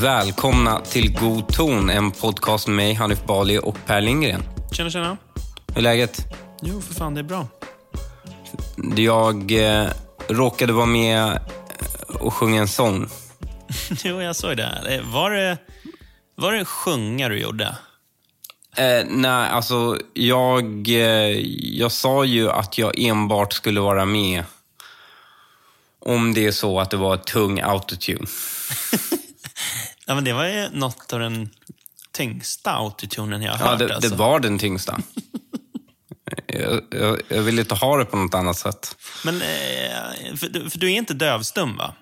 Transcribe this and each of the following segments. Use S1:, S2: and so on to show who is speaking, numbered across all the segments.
S1: Välkomna till God ton, en podcast med mig, Hanif Bali och Per Lindgren.
S2: Tjena, tjena.
S1: Hur är läget?
S2: Jo, för fan, det är bra.
S1: Jag eh, råkade vara med och sjunga en sång.
S2: jo, jag såg det. Eh, var det, var det sjunga du gjorde?
S1: Eh, nej, alltså jag, eh, jag sa ju att jag enbart skulle vara med om det är så att det var tung autotune.
S2: ja, men det var ju något av den tyngsta autotunen jag har
S1: Ja,
S2: hört.
S1: det,
S2: alltså.
S1: det var den tyngsta. jag, jag, jag vill inte ha det på något annat sätt.
S2: Men, eh, för, du- för du är inte dövstum, va?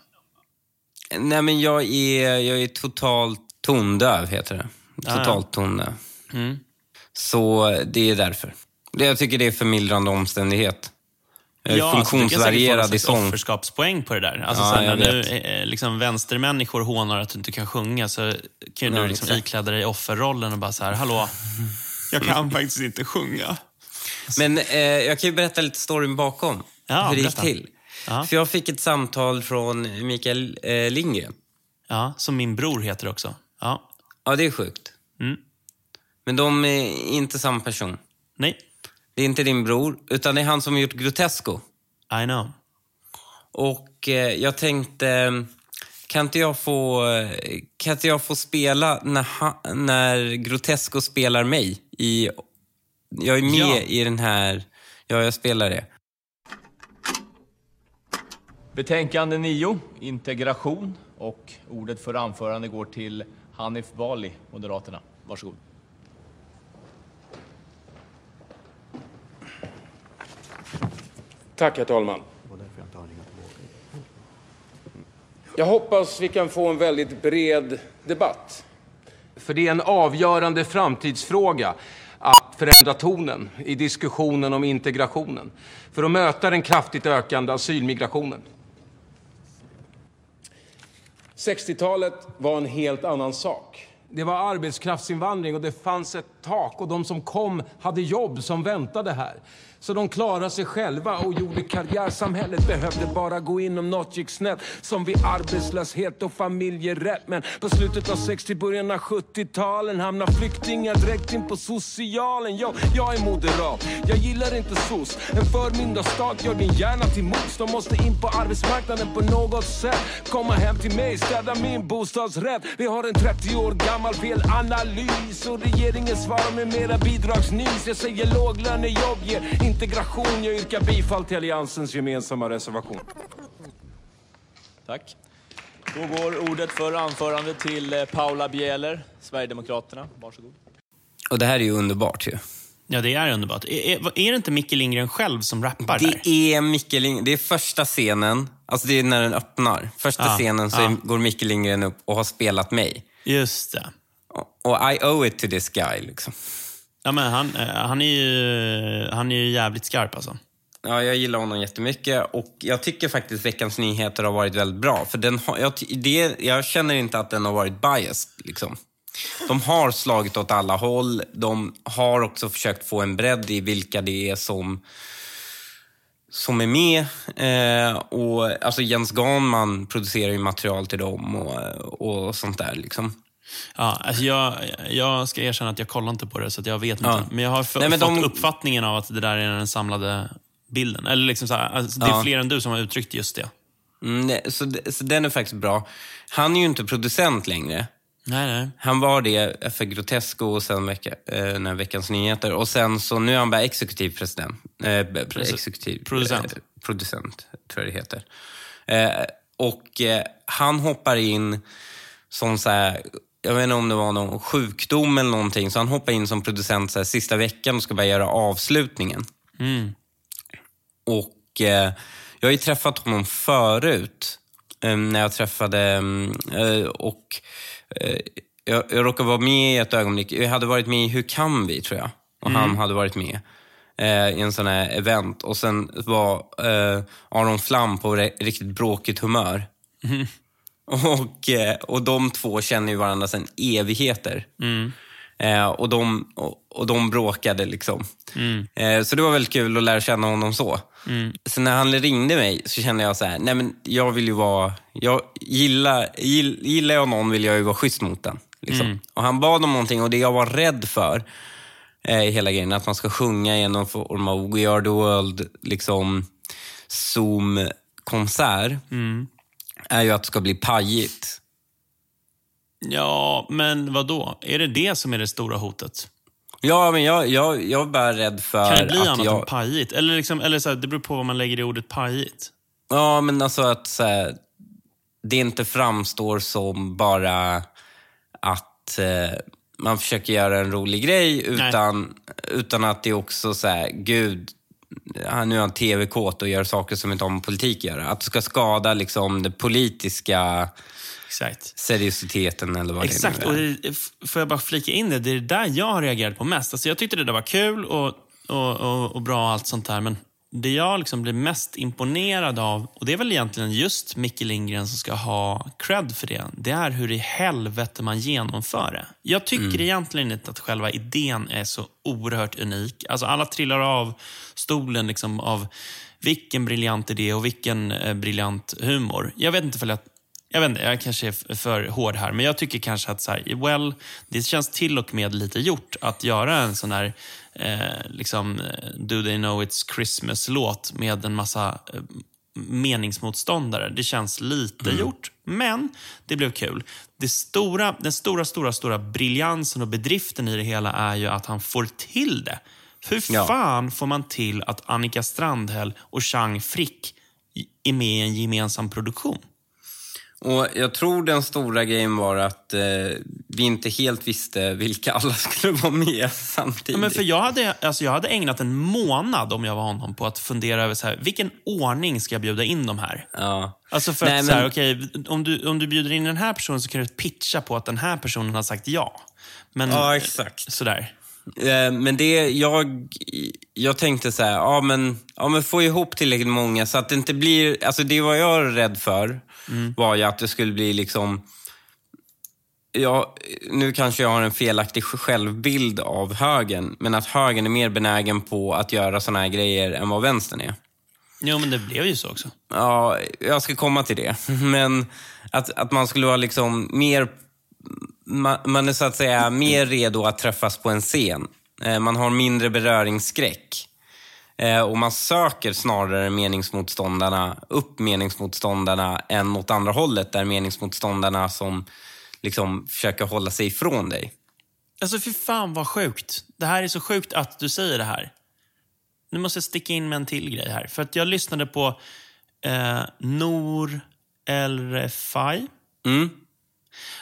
S1: Nej, men jag är, jag är totalt tondöv, heter det.
S2: Ja, ja.
S1: Totalt tondöv.
S2: Mm.
S1: Så det är därför. Jag tycker det är förmildrande omständighet. Jag är
S2: alltså,
S1: funktionsvarierad
S2: någon
S1: i sång.
S2: offerskapspoäng på det där. Alltså,
S1: Ja,
S2: sen när nu eh, liksom, vänstermänniskor hånar att du inte kan sjunga så kan
S1: Ja,
S2: du liksom
S1: exakt.
S2: ikläda dig offerrollen och bara så här, hallå, jag kan faktiskt inte sjunga.
S1: Men eh, jag kan ju berätta lite storyn bakom.
S2: Ja,
S1: hur det gick till.
S2: Ja.
S1: För jag fick ett samtal från Mikael eh, Lindgren.
S2: Ja, som min bror heter också. Ja.
S1: Ja, det är sjukt.
S2: Mm.
S1: Men de är inte samma person.
S2: Nej,
S1: Det är inte din bror, utan det är han som har gjort Grotesco.
S2: I know.
S1: Och eh, jag tänkte, kan inte jag få, eh, kan inte jag få spela när, ha, när Grotesco spelar mig? I, jag är med
S2: Ja.
S1: i den här, ja jag spelar det.
S3: Betänkande 9, integration. Och ordet för anförande går till Hanif Bali, Moderaterna. Varsågod.
S4: Tack, herr talman. Jag hoppas vi kan få en väldigt bred debatt. För det är en avgörande framtidsfråga att förändra tonen i diskussionen om integrationen för att möta den kraftigt ökande asylmigrationen. 60-talet var en helt annan sak. Det var arbetskraftsinvandring och det fanns ett tak och de som kom hade jobb som väntade här. Så de klarade sig själva och gjorde karriär. Samhället behövde bara gå in om något gick snett. Som vid arbetslöshet och familjerätt. Men på slutet av 60, början av 70-talen hamnar flyktingar direkt in på socialen. Yo, jag är moderat, jag gillar inte soc. En förmyndarstat gör din hjärna till mos. De måste in på arbetsmarknaden på något sätt. Komma hem till mig, städa min bostadsrätt. Vi har en 30 år gammal felanalys och regeringen svarar med mera bidragsnys. Jag säger låglönejobb ger integration. Jag yrkar bifall till Alliansens gemensamma reservation.
S3: Tack. Då går ordet för anförande till eh, Paula Bieler, Sverigedemokraterna. Varsågod.
S1: Och det här är ju underbart ju.
S2: Ja, det är underbart. Är, är, är det inte Micke Lindgren själv som rappar där?
S1: Det är Micke Lindgren, det är första scenen, alltså det är när den öppnar. Första
S2: Ja,
S1: scenen så är, går Micke Lindgren upp och har spelat mig.
S2: Just det.
S1: Och, och I owe it to this guy liksom.
S2: Ja, men han, eh, han, är ju, han är ju jävligt skarp alltså.
S1: Ja, jag gillar honom jättemycket och jag tycker faktiskt Veckans Nyheter har varit väldigt bra. För den har, jag, det, jag känner inte att den har varit biased. Liksom. De har slagit åt alla håll. De har också försökt få en bredd i vilka det är som, som är med. Eh, och, alltså Jens Ganman producerar ju material till dem och, och sånt där. Liksom.
S2: Ja, alltså jag, jag ska erkänna att jag kollar inte på det, så jag vet inte.
S1: Ja.
S2: Men jag har
S1: Nej, men
S2: fått
S1: de-
S2: uppfattningen av att det där är den samlade bilden. Eller liksom så här, alltså, det är
S1: Ja.
S2: fler än du som har uttryckt just det.
S1: Mm, så, så den är faktiskt bra. Han är ju inte producent längre.
S2: Nej, nej.
S1: Han var det för Grotesco och sen vecka, eh, när Veckans Nyheter. Och sen så nu är han bara exekutiv president. Eh, b- exekutiv,
S2: producent.
S1: Eh, producent, tror jag det heter. Eh, och eh, han hoppar in som så här, jag vet inte om det var någon sjukdom eller någonting, så han hoppar in som producent så här, sista veckan och ska bara göra avslutningen.
S2: Mm.
S1: Och eh, jag har ju träffat honom förut. Eh, när jag träffade... mm, Eh, och eh, jag, jag råkade vara med i ett ögonblick. Jag hade varit med i Hur kan vi, tror jag. Och han hade varit med eh, i en sån här event. Och sen var eh, Aron Flam på riktigt bråkigt humör. Och, eh, och de två känner ju varandra sedan evigheter. Eh, och, de, och, och de bråkade liksom. Eh, så det var väldigt kul att lära känna honom så. Så när han ringde mig så kände jag så här, nej men jag vill ju vara, jag gillar, gill, gillar jag någon vill jag ju vara schysst mot den. Liksom. Och han bad om någonting och det jag var rädd för eh, i hela grejen, att man ska sjunga i någon form av We Are The World, liksom Zoom-konsert, är ju att det ska bli pajigt.
S2: Ja, men vad då? Är det det som är det stora hotet?
S1: Ja, men jag, jag, jag är bara rädd för
S2: Kan det bli
S1: att
S2: annat
S1: jag...
S2: än pajigt? Eller, liksom, eller så här, det beror på vad man lägger i ordet pajigt.
S1: Ja, men alltså att så här, det inte framstår som bara att eh, man försöker göra en rolig grej, utan, utan att det också så här, gud, han nu är han tv-kåt och gör saker som inte har med politik att göra. Att det ska skada liksom det politiska
S2: Exakt.
S1: seriositeten eller vad
S2: Exakt.
S1: det
S2: Och
S1: nu är.
S2: f- får jag bara flika in det, det är det där jag har reagerat på mest. Alltså jag tyckte det där var kul och, och, och, och bra och allt sånt där, men det jag liksom blev mest imponerad av, och det är väl egentligen just Micke Lindgren som ska ha cred för det, det är hur i helvete man genomför det. Jag tycker egentligen inte att själva idén är så oerhört unik. Alltså alla trillar av stolen liksom av vilken briljant idé och vilken eh, briljant humor. Jag vet inte för jag jag vet inte, jag kanske är för hård här, men jag tycker kanske att så här, well, det känns till och med lite gjort att göra en sån här eh, liksom, eh, Do they know it's Christmas-låt med en massa eh, meningsmotståndare. Det känns lite gjort, men det blev kul. Det stora, den stora, stora, stora briljansen och bedriften i det hela är ju att han får till det. Hur
S1: Ja.
S2: fan får man till att Annika Strandhäll och Chang Frick är med i en gemensam produktion?
S1: Och jag tror den stora grejen var att eh, vi inte helt visste vilka alla skulle vara med samtidigt.
S2: Ja, men för jag, hade, alltså jag hade ägnat en månad om jag var honom på att fundera över så här, vilken ordning ska jag bjuda in de här.
S1: ja.
S2: Alltså för
S1: Nej,
S2: att så här,
S1: men-
S2: okej, om, du, om du bjuder in den här personen så kan du pitcha på att den här personen har sagt ja. Men,
S1: Ja, exakt.
S2: Sådär.
S1: Eh, Men det, jag, jag tänkte så här, ja men, ja men få ihop tillräckligt många så att det inte blir, alltså det var jag rädd för var ju att det skulle bli liksom, ja, nu kanske jag har en felaktig självbild av högern, men att högern är mer benägen på att göra såna här grejer än vad vänstern är.
S2: Jo, men det blev ju så också.
S1: Ja, jag ska komma till det. Men att, att man skulle vara liksom mer... Man, man är så att säga mer redo att träffas på en scen. Eh, Man har mindre beröringsskräck. Eh, Och man söker snarare meningsmotståndarna, upp meningsmotståndarna än åt andra hållet, där meningsmotståndarna som liksom försöker hålla sig ifrån dig.
S2: Alltså fy fan vad sjukt. Det här är så sjukt att du säger det här. Nu måste jag sticka in med en till grej här. För att jag lyssnade på eh, Nor El Refai.
S1: Mm.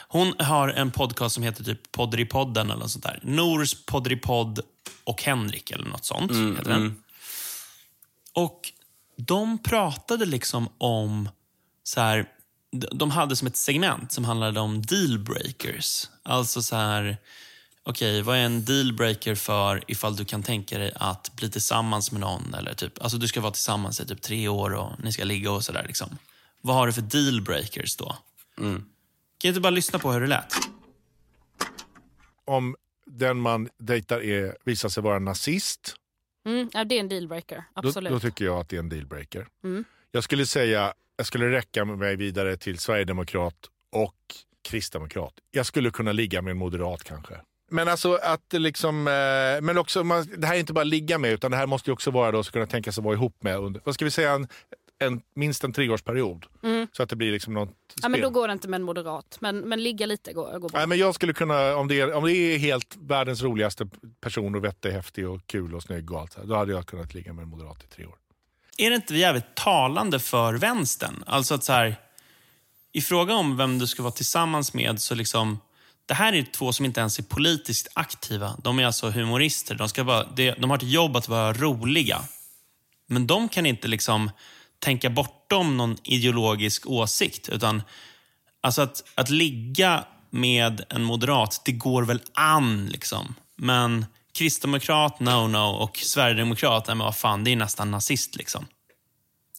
S2: Hon har en podcast som heter typ Poddripodden eller något sånt där. Nors Poddripodd och Henrik eller något sånt. heter den. Och de pratade liksom om så här, de- de hade som ett segment som handlade om dealbreakers. Alltså så här, okej, vad är en dealbreaker för ifall du kan tänka dig att bli tillsammans med någon? Eller typ, alltså du ska vara tillsammans i typ tre år och ni ska ligga och sådär. Liksom. Vad har du för dealbreakers då? Kan jag inte bara lyssna på hur det lät?
S5: Om den man dejtar är, visar sig vara nazist,
S6: Mm, ja, det är en dealbreaker.
S5: då,
S6: Absolut.
S5: då tycker jag att det är en dealbreaker.
S6: Mm.
S5: Jag skulle säga, jag skulle räcka med mig vidare till sverigedemokrat och kristdemokrat. Jag skulle kunna ligga med en moderat kanske. Men alltså att det liksom, eh, men också, man, det här är inte bara ligga med utan det här måste ju också vara då att kunna tänka sig vara ihop med under, vad ska vi säga, en, en, minst en treårsperiod. Så att det blir liksom något
S6: Mm. ja, men då går det inte med en moderat. Men, men ligga lite går, går bra.
S5: Nej, men jag skulle kunna, om det, är, om det är helt världens roligaste person och vettig, häftig och kul och snygg och allt så här, då hade jag kunnat ligga med en moderat i tre år.
S2: är det inte jävligt talande för vänstern? Alltså att så här, i fråga om vem du ska vara tillsammans med så liksom, det här är två som inte ens är politiskt aktiva. De är alltså humorister. De, ska vara, det- de har ett jobb att vara roliga. Men de kan inte liksom tänka bortom någon ideologisk åsikt. Utan alltså att, att ligga med en moderat, det går väl an. liksom. Men kristdemokrat, no no. Och sverigedemokrat, men vad fan, det är nästan nazist. liksom.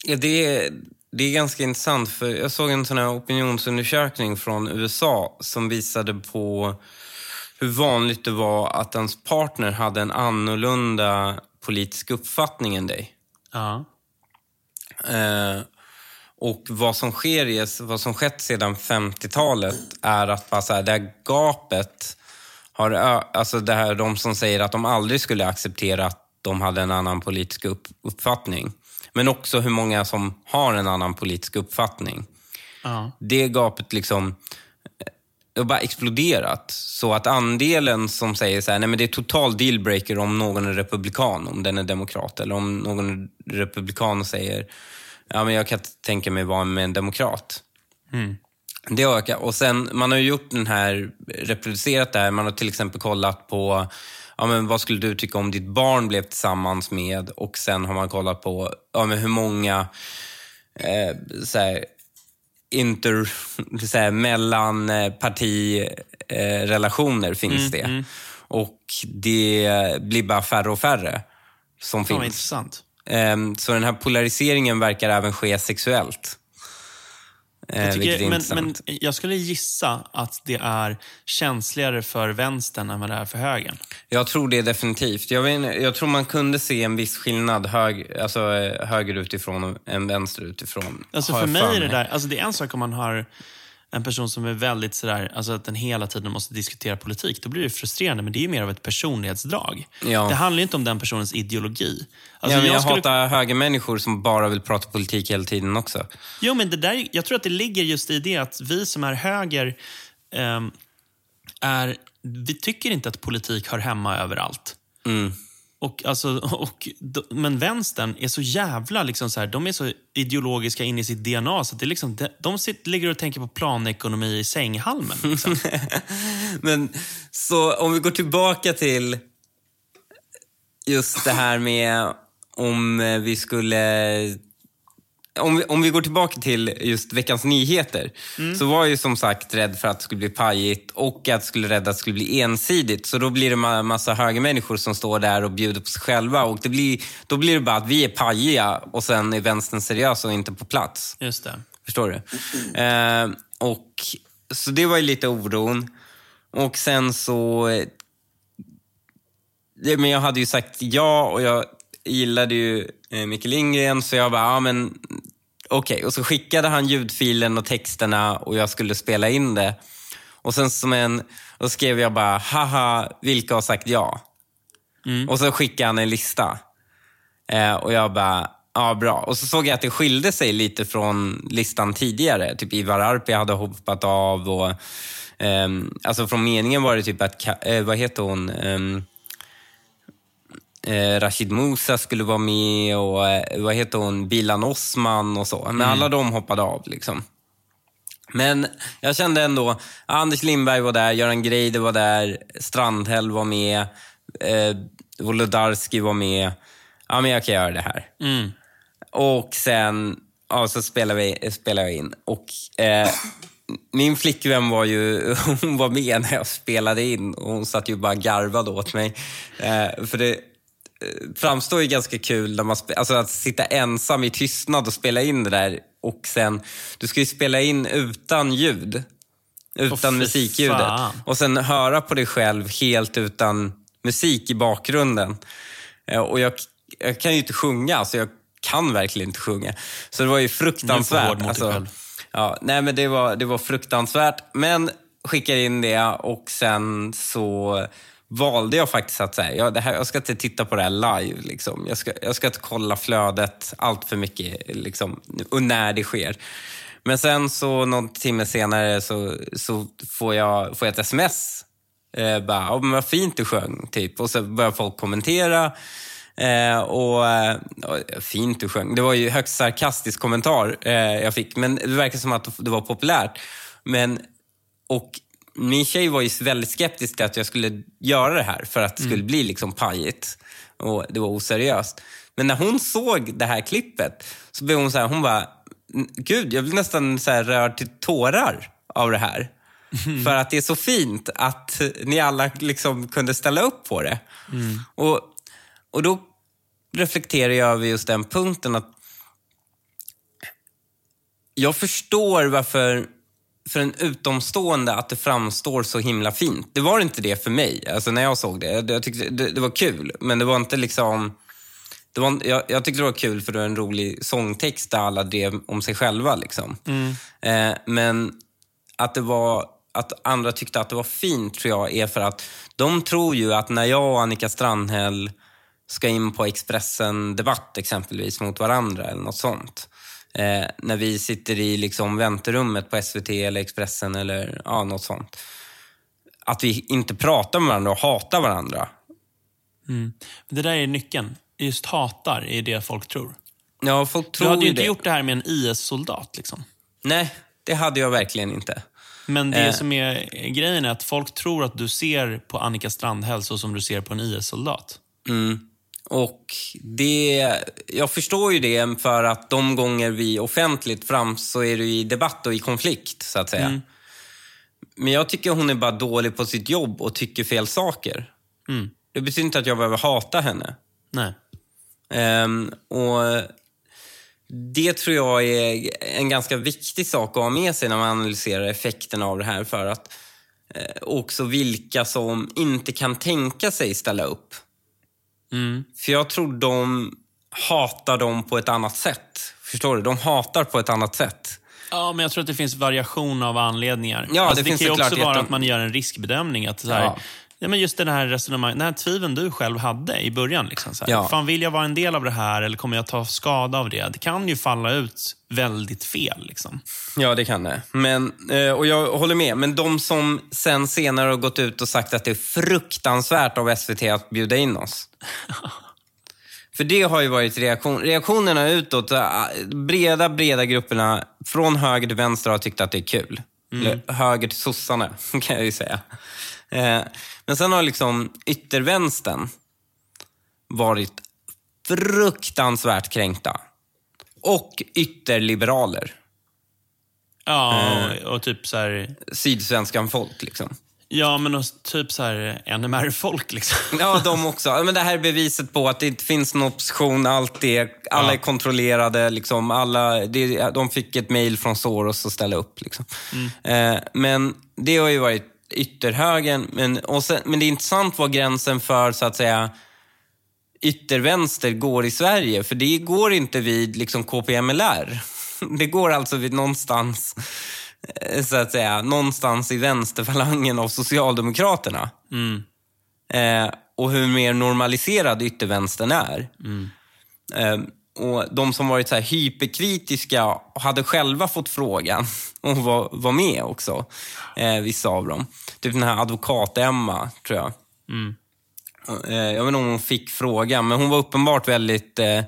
S1: Ja, det, är, det är ganska intressant, för jag såg en sån här opinionsundersökning från USA som visade på hur vanligt det var att ens partner hade en annorlunda politisk uppfattning än dig.
S2: Ja.
S1: Eh, och vad som sker vad som skett sedan 50-talet är att bara så här, det här gapet har, alltså det här, de som säger att de aldrig skulle acceptera att de hade en annan politisk upp, uppfattning. Men också hur många som har en annan politisk uppfattning.
S2: Ja.
S1: Det gapet liksom har bara exploderat. Så att andelen som säger så här, nej men det är total dealbreaker om någon är republikan, om den är demokrat. Eller om någon är republikan och säger, ja men jag kan inte tänka mig vara med en demokrat. Det ökar. Och sen, man har ju gjort den här, reproducerat det här. Man har till exempel kollat på, ja men vad skulle du tycka om ditt barn blev tillsammans med? Och sen har man kollat på, ja men hur många, eh, så här, inter, här, mellan eh, partirelationer finns det. Och det blir bara färre och färre som
S2: vad
S1: finns.
S2: intressant.
S1: Ehm, så den här polariseringen verkar även ske sexuellt. Eh,
S2: Jag,
S1: är
S2: tycker, men, men jag skulle gissa att det är känsligare för vänstern än vad det är för högern.
S1: Jag tror det definitivt. Jag, vet, jag tror man kunde se en viss skillnad hög, alltså, eh, höger utifrån än vänster utifrån.
S2: Alltså för mig är det där, alltså det är en sak om man har en person som är väldigt sådär, alltså att den hela tiden måste diskutera politik. Då blir det frustrerande, men det är ju mer av ett personlighetsdrag.
S1: Ja.
S2: Det handlar ju inte om den personens ideologi. Alltså
S1: ja, men jag
S2: skulle-
S1: hatar högermänniskor som bara vill prata politik hela tiden också.
S2: Jo, men det där, jag tror att det ligger just i det att vi som är höger ehm, är, vi tycker inte att politik hör hemma överallt.
S1: Mm.
S2: Och, alltså, och, men vänstern är så jävla, liksom så här, de är så ideologiska in i sitt DNA så att det är liksom, de, de sitter, ligger och tänker på planekonomi i sänghalmen. Liksom.
S1: Men så om vi går tillbaka till just det här med om vi skulle... Om vi, om vi går tillbaka till just veckans nyheter så var jag ju som sagt rädd för att det skulle bli pajigt och att det skulle rädda att det skulle bli ensidigt. Så då blir det ma- massa högermänniskor som står där och bjuder på sig själva. Och det blir, då blir det bara att vi är pajiga och sen är vänstern seriös och inte på plats.
S2: Just det.
S1: Förstår du? Eh, och, så det var ju lite oron. Och sen så... men jag hade ju sagt ja och jag gillade ju eh, Micke Lindgren så jag bara, ja men okej. Och så skickade han ljudfilen och texterna och jag skulle spela in det. Och sen som en, och skrev jag bara, haha, vilka har sagt ja? Och så skickade han en lista. Eh, och jag bara, ja bra. Och så såg jag att det skilde sig lite från listan tidigare. Typ Ivar Arpi hade hoppat av och ehm, alltså från meningen var det typ att, eh, vad heter hon? Eh, Rashid Musa skulle vara med och eh, vad heter hon? Bilan Osman och så. Men alla de hoppade av liksom. Men jag kände ändå, Anders Lindberg var där, Göran Greider var där, Strandhäll var med, eh, Wolodarski var med. Ja, men jag kan göra det här.
S2: Mm.
S1: Och sen ja, så spelade, vi, spelade jag in. Och eh, min flickvän var ju, hon var med när jag spelade in och hon satt ju bara garvade åt mig. Eh, för det framstår ju ganska kul när man alltså att sitta ensam i tystnad och spela in det där. Och sen, du ska ju spela in utan ljud. Utan
S2: fy
S1: musikljudet.
S2: fan.
S1: Och sen höra på dig själv helt utan musik i bakgrunden. Eh, Och jag, jag kan ju inte sjunga, så jag kan verkligen inte sjunga. Så det var ju fruktansvärt.
S2: själv.
S1: ja, nej, men det var, det var fruktansvärt. Men skickade in det och sen så valde jag faktiskt att säga, ja, det här, jag ska inte titta på det här live. Liksom. Jag, ska, jag ska inte kolla flödet allt för mycket liksom, och när det sker. Men sen så någon timme senare så, så får, jag, får jag ett sms. Eh, bara, oh, men vad fint du sjöng, typ. Och så börjar folk kommentera. Eh, och, eh, och, Fint du sjöng. Det var ju högst sarkastisk kommentar eh, jag fick, men det verkar som att det var populärt. Men, och min tjej var ju väldigt skeptisk till att jag skulle göra det här för att det skulle bli liksom pajigt och det var oseriöst. Men när hon såg det här klippet så blev hon så här, hon bara, gud, jag blir nästan så här rörd till tårar av det här. För att det är så fint att ni alla liksom kunde ställa upp på det. Och, och då reflekterar jag över just den punkten att jag förstår varför för en utomstående att det framstår så himla fint. Det var inte det för mig, alltså när jag såg det. Jag tyckte det, det var kul, men det var inte liksom... Det var, jag, jag tyckte det var kul för det var en rolig sångtext där alla drev om sig själva. Liksom. Eh, men att det var att andra tyckte att det var fint tror jag är för att de tror ju att när jag och Annika Strandhäll ska in på Expressen Debatt exempelvis mot varandra eller något sånt. Eh, när vi sitter i liksom vänterummet på SVT eller Expressen eller ja, något sånt. Att vi inte pratar med varandra och hatar varandra.
S2: Det där är nyckeln. Just hatar är det folk tror.
S1: Ja, folk
S2: Du
S1: tror
S2: hade ju inte
S1: det.
S2: gjort det här med en IS-soldat. Liksom.
S1: Nej, det hade jag verkligen inte.
S2: Men det
S1: Eh.
S2: som är grejen är att folk tror att du ser på Annika Strandhäll så som du ser på en IS-soldat.
S1: Och det, jag förstår ju det för att de gånger vi offentligt fram så är det i debatt och i konflikt, så att säga. Men jag tycker hon är bara dålig på sitt jobb och tycker fel saker. Det betyder inte att jag behöver hata henne.
S2: Nej.
S1: Ehm, och Det tror jag är en ganska viktig sak att ha med sig när man analyserar effekterna av det här. För att eh, också vilka som inte kan tänka sig ställa upp. För jag tror de hatar dem på ett annat sätt. Förstår du? De hatar på ett annat sätt.
S2: Ja, men jag tror att det finns variation av anledningar.
S1: Ja,
S2: alltså,
S1: det
S2: det, kan ju också vara att man gör en riskbedömning. Att så här,
S1: Ja.
S2: Ja. men just den här resonemanget, den här tviveln du själv hade i början. Liksom, så här,
S1: Ja.
S2: Fan, vill jag vara en del av det här eller kommer jag ta skada av det? Det kan ju falla ut väldigt fel. Liksom.
S1: Ja, det kan det. Men, eh, och jag håller med. Men de som sen senare har gått ut och sagt att det är fruktansvärt av SVT att bjuda in oss. För det har ju varit reaktion, reaktionerna utåt. äh, Breda, breda grupperna från höger till vänster har tyckt att det är kul. Eller höger till sossarna, kan jag ju säga. Men sen har liksom yttervänstern varit fruktansvärt kränkta. Och ytterliberaler.
S2: Ja,
S1: Eh.
S2: och, typ så här...
S1: Sydsvenskan folk liksom.
S2: Ja, men och typ så här NMR-folk. Liksom.
S1: Ja, de också. Men det här är beviset på att det inte finns någon opposition. Allt är, alla
S2: Ja.
S1: är kontrollerade. Liksom. Alla, det, de fick ett mejl från Soros att ställa upp. Liksom. Eh, men det har ju varit ytterhögern. Men, och sen, men det är intressant var gränsen för så att säga yttervänster går i Sverige. För det går inte vid liksom, KPMLR. Det går alltså vid någonstans, eh, så att säga, någonstans i vänsterfalangen av Socialdemokraterna. Eh, och hur mer normaliserad yttervänstern är. Eh, och De som varit så här hyperkritiska hade själva fått frågan och var, var med också, eh, vissa av dem. Typ den här advokat-Emma, tror jag. Eh, jag vet inte om hon fick frågan, men hon var uppenbart väldigt, eh,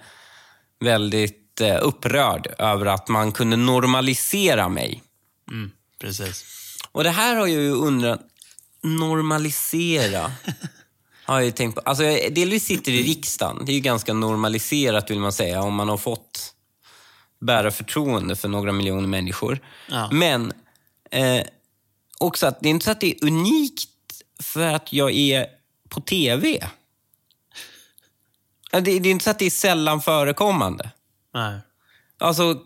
S1: väldigt eh, upprörd över att man kunde normalisera mig.
S2: Precis.
S1: Och det här har jag ju undrat, normalisera. har jag tänkt på. Alltså, delvis sitter i riksdagen. Det är ju ganska normaliserat vill man säga om man har fått bära förtroende för några miljoner människor.
S2: Ja.
S1: Men eh, också att det är inte så att det är unikt för att jag är på TV. Ja, Det, det är inte så att det är sällan förekommande.
S2: Nej.
S1: Alltså,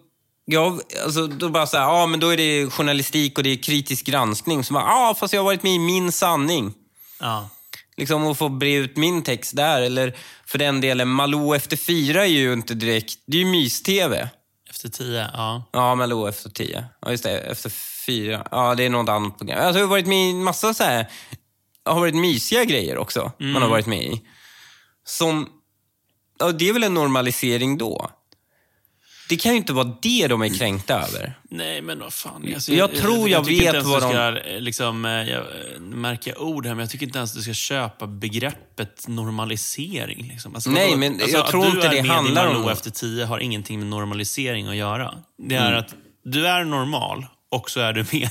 S1: jag, alltså då bara så här, ja men då är det journalistik och det är kritisk granskning. Så bara, ja fast jag har varit med i Min sanning.
S2: Ja.
S1: Liksom att få bre ut min text där. Eller för den delen, Malou efter fyra är ju inte direkt, det är ju mys-tv.
S2: Efter tio, ja.
S1: Ja, Malou efter tio. Ja, just det. Efter fyra. Ja, det är något annat program. Alltså, jag har varit med i en massa så här, har varit mysiga grejer också. Man har varit med i. Som, ja, det är väl en normalisering då. Det kan ju inte vara det de är kränkta över.
S2: Nej, men vad fan. Alltså,
S1: Jag tror jag
S2: tycker
S1: vet
S2: inte ens
S1: vad
S2: du
S1: de-
S2: ska, eh, liksom, eh, jag eh, märker ord här, men jag tycker inte ens du ska köpa begreppet normalisering. Liksom. Alltså,
S1: Nej, men
S2: alltså,
S1: jag
S2: att
S1: tror
S2: du
S1: inte
S2: är
S1: det handlar om
S2: Malou
S1: det.
S2: efter tio har ingenting med normalisering att göra. Det är
S1: Mm.
S2: att du är normal och så är du med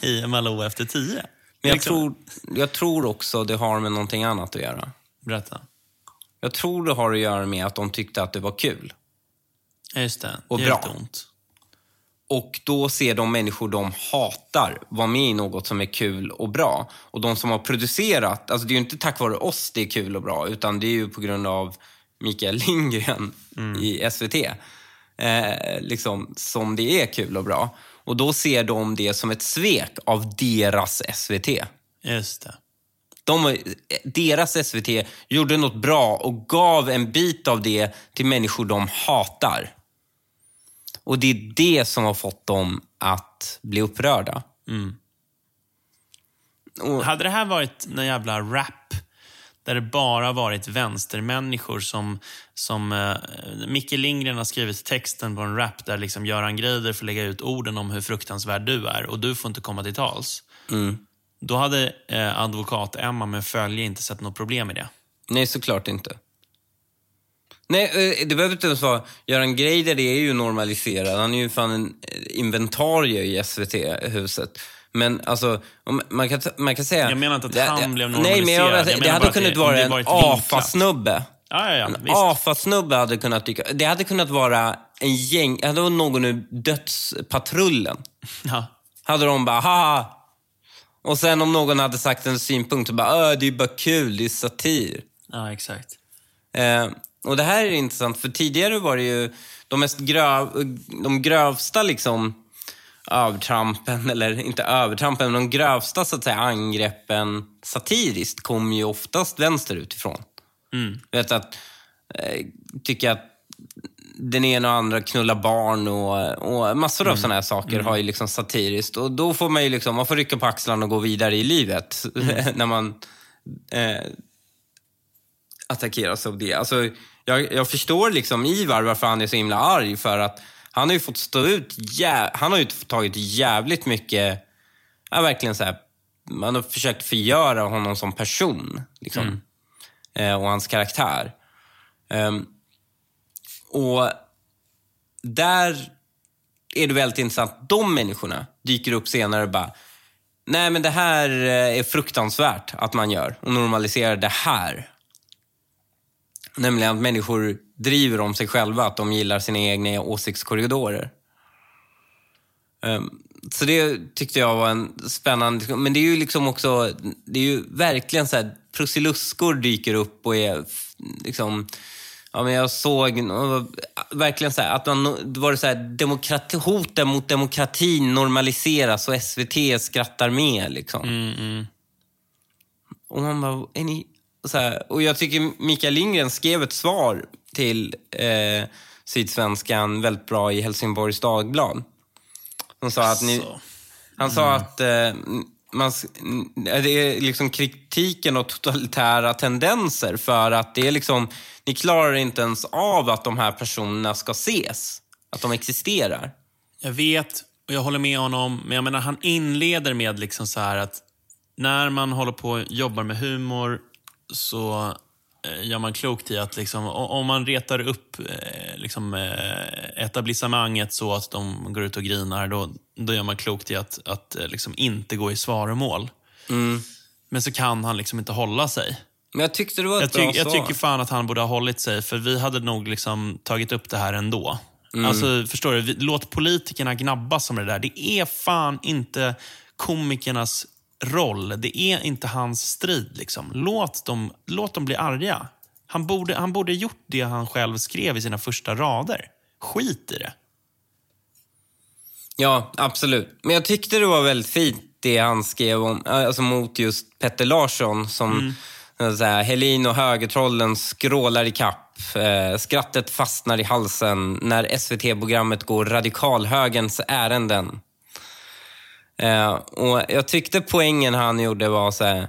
S2: i, i Malou efter tio.
S1: Men jag,
S2: Liksom.
S1: tror, jag tror också det har med någonting annat att göra.
S2: Berätta.
S1: Jag tror det har att göra med att de tyckte att det var kul.
S2: Just det.
S1: Och
S2: det
S1: bra.
S2: ont.
S1: Och då ser de människor de hatar vara med i något som är kul och bra. Och de som har producerat, alltså det är ju inte tack vare oss det är kul och bra, utan det är ju på grund av Mikael Lindgren i SVT. Eh, liksom, som det är kul och bra. Och då ser de det som ett svek av deras SVT.
S2: Just det.
S1: De, deras SVT gjorde något bra och gav en bit av det till människor de hatar. Och det är det som har fått dem att bli upprörda. Och,
S2: Hade det här varit någon jävla rap där det bara varit vänstermänniskor som... som eh, Micke Lindgren har skrivit texten på en rap där liksom Göran Greider får lägga ut orden om hur fruktansvärd du är och du får inte komma till tals. Då hade eh, advokat-Emma med följe inte sett något problem i det.
S1: nej, såklart inte. Nej, eh, det behöver inte ens vara... Göran Greider det är ju normaliserad. Han är ju fan en eh, inventarie i SVT-huset. Men alltså, man kan, man kan säga...
S2: Jag menar inte att
S1: det-
S2: han
S1: det-
S2: blev
S1: Nej, men jag,
S2: normaliserad. Jag
S1: det
S2: menar
S1: hade kunnat
S2: det-
S1: vara
S2: det
S1: en. AFA-snubbe.
S2: Ja, ja, ja.
S1: En. AFA-snubbe hade kunnat dyka... Det hade kunnat vara en gäng... Det hade varit någon ur Dödspatrullen.
S2: Ja.
S1: Hade de bara, haha. Och sen om någon hade sagt en synpunkt, så bara, "Ö, det är bara kul, det är satir.
S2: ja, exakt.
S1: Eh, och det här är intressant, för tidigare var det ju de mest gröv, de grövsta liksom övertrampen, eller inte övertrampen, men de grövsta så att säga, angreppen satiriskt kom ju oftast vänsterut ifrån.
S2: Mm.
S1: Vet att, eh, tycker att den ena och andra knullar barn och, och massor av sådana här saker har ju liksom satiriskt. Och då får man ju liksom, man får rycka på axlarna och gå vidare i livet när man eh, attackeras av det. Alltså, jag, jag förstår liksom Ivar varför han är så himla arg för att han har ju fått stå ut, jä- han har ju tagit jävligt mycket, ja verkligen så här, man har försökt förgöra honom som person. Liksom. Eh, och hans karaktär. Ehm, och där är det väldigt intressant. De människorna dyker upp senare och bara, nej men det här eh, är fruktansvärt att man gör och normaliserar det här. Nämligen att människor driver om sig själva, att de gillar sina egna åsiktskorridorer. Ehm, så det tyckte jag var en spännande... Men det är ju liksom också... Det är ju verkligen så här... Prusiluskor dyker upp och är liksom... Ja, men jag såg verkligen så här, att man, det var det så här, demokrati, hoten mot demokratin normaliseras och SVT skrattar med. Liksom. Och man bara, är ni... Så här, och jag tycker Mikael Lindgren skrev ett svar till eh, Sydsvenskan väldigt bra i Helsingborgs Dagblad. Han sa att ni... Han sa att eh, man, det är liksom kritiken och totalitära tendenser för att det är liksom, ni klarar inte ens av att de här personerna ska ses. Att de existerar.
S2: Jag vet och jag håller med honom, men jag menar han inleder med liksom så här att när man håller på och jobbar med humor så eh, gör man klokt i att liksom, om man retar upp eh, liksom, eh, etablissemanget så att de går ut och grinar, då, då gör man klokt i att, att liksom inte gå i svaromål. Men så kan han liksom inte hålla sig.
S1: Men jag tyckte det var ett
S2: Jag,
S1: bra
S2: tyck, jag
S1: svar.
S2: tycker fan att han borde ha hållit sig, för vi hade nog liksom tagit upp det här ändå. Alltså, förstår du? Låt politikerna gnabbas om det där. Det är fan inte komikernas roll. Det är inte hans strid. Liksom. Låt, dem, låt dem bli arga. Han borde, han borde gjort det han själv skrev i sina första rader. Skit i det.
S1: Ja, absolut. Men jag tyckte det var väldigt fint det han skrev om, alltså mot just Petter Larsson som så här, Helin och högertrollen skrålar i kapp. Eh, skrattet fastnar i halsen när SVT-programmet går radikalhögerns ärenden. Eh, och jag tyckte poängen han gjorde var så här, eh,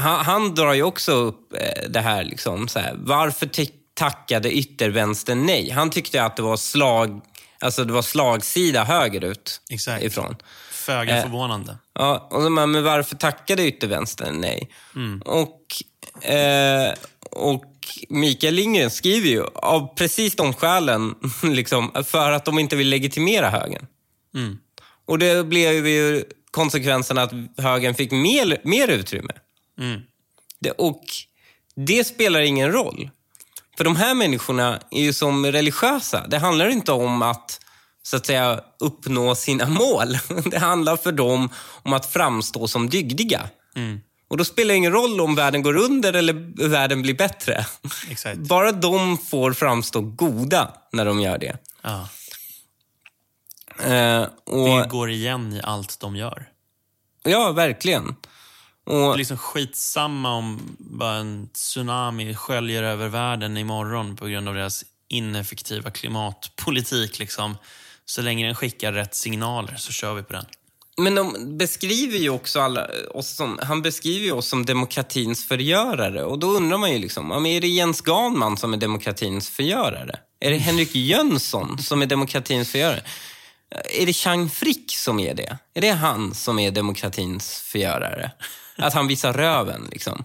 S1: han, han drar ju också upp eh, det här, liksom, så här varför tackade yttervänstern nej? Han tyckte att det var slag, alltså det var slagsida högerut
S2: Exakt.
S1: ifrån.
S2: Föga
S1: Eh.
S2: förvånande.
S1: Ja, och så men varför tackade yttervänstern nej? Och, eh, och Mikael Lindgren skriver ju av precis de skälen, liksom, för att de inte vill legitimera högern. Och det blev ju konsekvensen att högern fick mer, mer utrymme. Det, och det spelar ingen roll. För de här människorna är ju som religiösa. Det handlar inte om att så att säga uppnå sina mål. Det handlar för dem om att framstå som dygdiga. Och då spelar det ingen roll om världen går under eller världen blir bättre.
S2: Exakt.
S1: Bara de får framstå goda när de gör det.
S2: Ja.
S1: Eh, och,
S2: Det går igen i allt de gör.
S1: ja, verkligen.
S2: Det är
S1: Och,
S2: liksom skitsamma om bara en tsunami sköljer över världen imorgon på grund av deras ineffektiva klimatpolitik. Liksom. Så länge den skickar rätt signaler så kör vi på den.
S1: men de beskriver ju också alla, oss som, han beskriver ju oss som demokratins förgörare. Och då undrar man ju liksom, är det Jens Ganman som är demokratins förgörare? Är det Henrik Jönsson som är demokratins förgörare? Är det Chang Frick som är det? Är det han som är demokratins förgörare? Att han visar röven, liksom.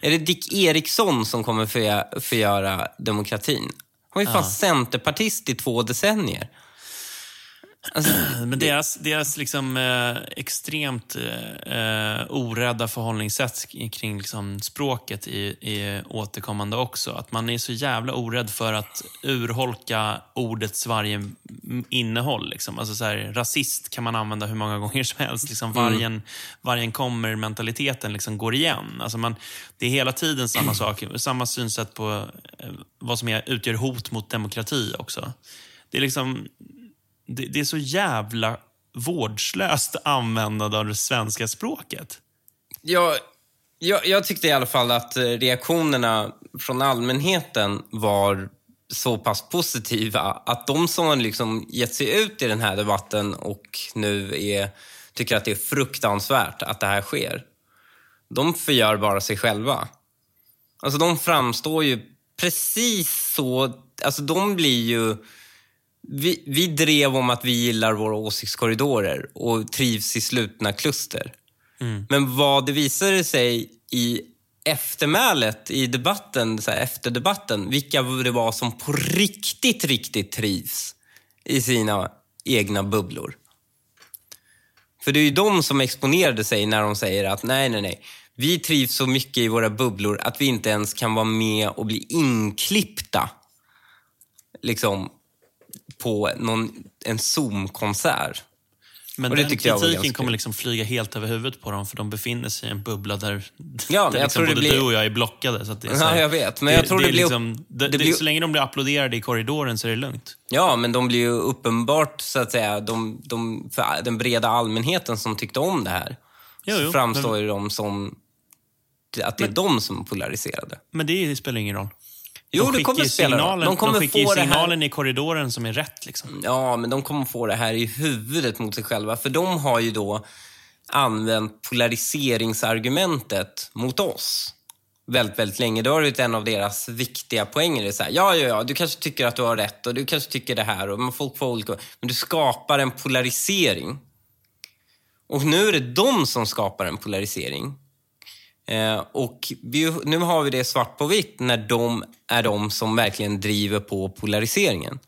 S1: Är det Dick Eriksson som kommer förgö- förgöra demokratin? Han var ju fast centerpartist i två decennier. Alltså,
S2: Men deras, deras liksom, eh, extremt eh, orädda förhållningssätt kring liksom, språket är, är återkommande också. Att man är så jävla orädd för att urholka ordets varje innehåll. Liksom. Alltså, så här, rasist kan man använda hur många gånger som helst. Liksom, vargen, vargen kommer-mentaliteten liksom, går igen. Alltså, man, det är hela tiden samma sak. Samma synsätt på eh, vad som är, utgör hot mot demokrati också. Det är liksom det, det är så jävla vårdslöst användande av det svenska språket.
S1: Jag, jag, jag tyckte i alla fall att eh, reaktionerna från allmänheten var så pass positiva att de som har liksom gett sig ut i den här debatten och nu är, tycker att det är fruktansvärt att det här sker, de förgör bara sig själva. Alltså de framstår ju precis så... Alltså de blir ju... Vi, vi drev om att vi gillar våra åsiktskorridorer och trivs i slutna kluster. Men vad det visade sig i eftermälet, i debatten, så här, efter debatten, vilka det var som på riktigt, riktigt trivs i sina egna bubblor. För det är ju de som exponerade sig när de säger att nej, nej, nej. Vi trivs så mycket i våra bubblor att vi inte ens kan vara med och bli inklippta liksom, på någon, en Zoom-konsert.
S2: Men
S1: Och det
S2: den kritiken
S1: ganska
S2: kommer liksom flyga helt över huvudet på dem för de befinner sig i en bubbla där,
S1: Ja, men
S2: där
S1: jag
S2: liksom
S1: det
S2: både
S1: blir-
S2: du och jag är blockade. Så det är så
S1: Ja,
S2: här-
S1: jag vet. Men jag tror det
S2: är
S1: blir
S2: liksom, det,
S1: det
S2: det,
S1: blir-
S2: Så länge de blir applåderade i korridoren så är det lugnt.
S1: Ja, men de blir ju uppenbart, så att säga, de, de, för den breda allmänheten som tyckte om det här,
S2: Jo,
S1: så
S2: jo,
S1: framstår
S2: men-
S1: ju de som att det är de som polariserade.
S2: Men det spelar ingen roll.
S1: Jo,
S2: de
S1: det kommer
S2: skickar
S1: spela
S2: signalen,
S1: De kommer
S2: skickar ju
S1: få det här-
S2: signalen i korridoren som är rätt. Liksom.
S1: Ja, men de kommer få det här i huvudet mot sig själva. För de har ju då använt polariseringsargumentet mot oss väldigt, väldigt länge. Det har varit en av deras viktiga poänger. Det är så här, ja, ja, ja, du kanske tycker att du har rätt och du kanske tycker det här. Och folk får olika... Men du skapar en polarisering. Och nu är det de som skapar en polarisering. Eh, och vi, nu har vi det svart på vitt när de är de som verkligen driver på polariseringen.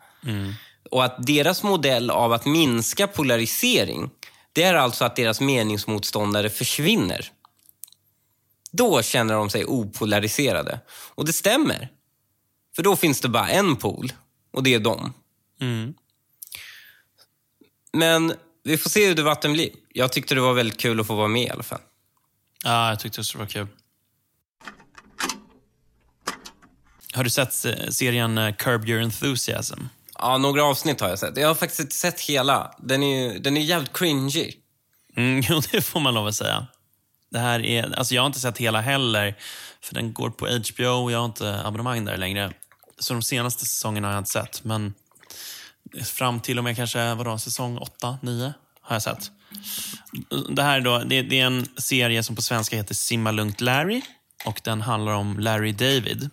S1: Och att deras modell av att minska polarisering, det är alltså att deras meningsmotståndare försvinner. Då känner de sig opolariserade. Och det stämmer. För då finns det bara en pol och det är dem.
S2: Mm.
S1: Men vi får se hur debatten blir. Jag tyckte det var väldigt kul att få vara med i alla fall.
S2: Ja, jag tyckte det var kul. Har du sett eh, serien eh, Curb Your Enthusiasm?
S1: Ja, några avsnitt har jag sett. Jag har faktiskt inte sett hela. Den är den är jävligt cringy.
S2: Mm, jo, det får man lov att säga. Det här är, alltså jag har inte sett hela heller, för den går på HBO och jag har inte abonnemang där längre. Så de senaste säsongerna har jag inte sett, men fram till och med kanske vadå, säsong 8, 9 har jag sett. Det här är, då, det, det är en serie som på svenska heter Simma lugnt Larry och den handlar om Larry David.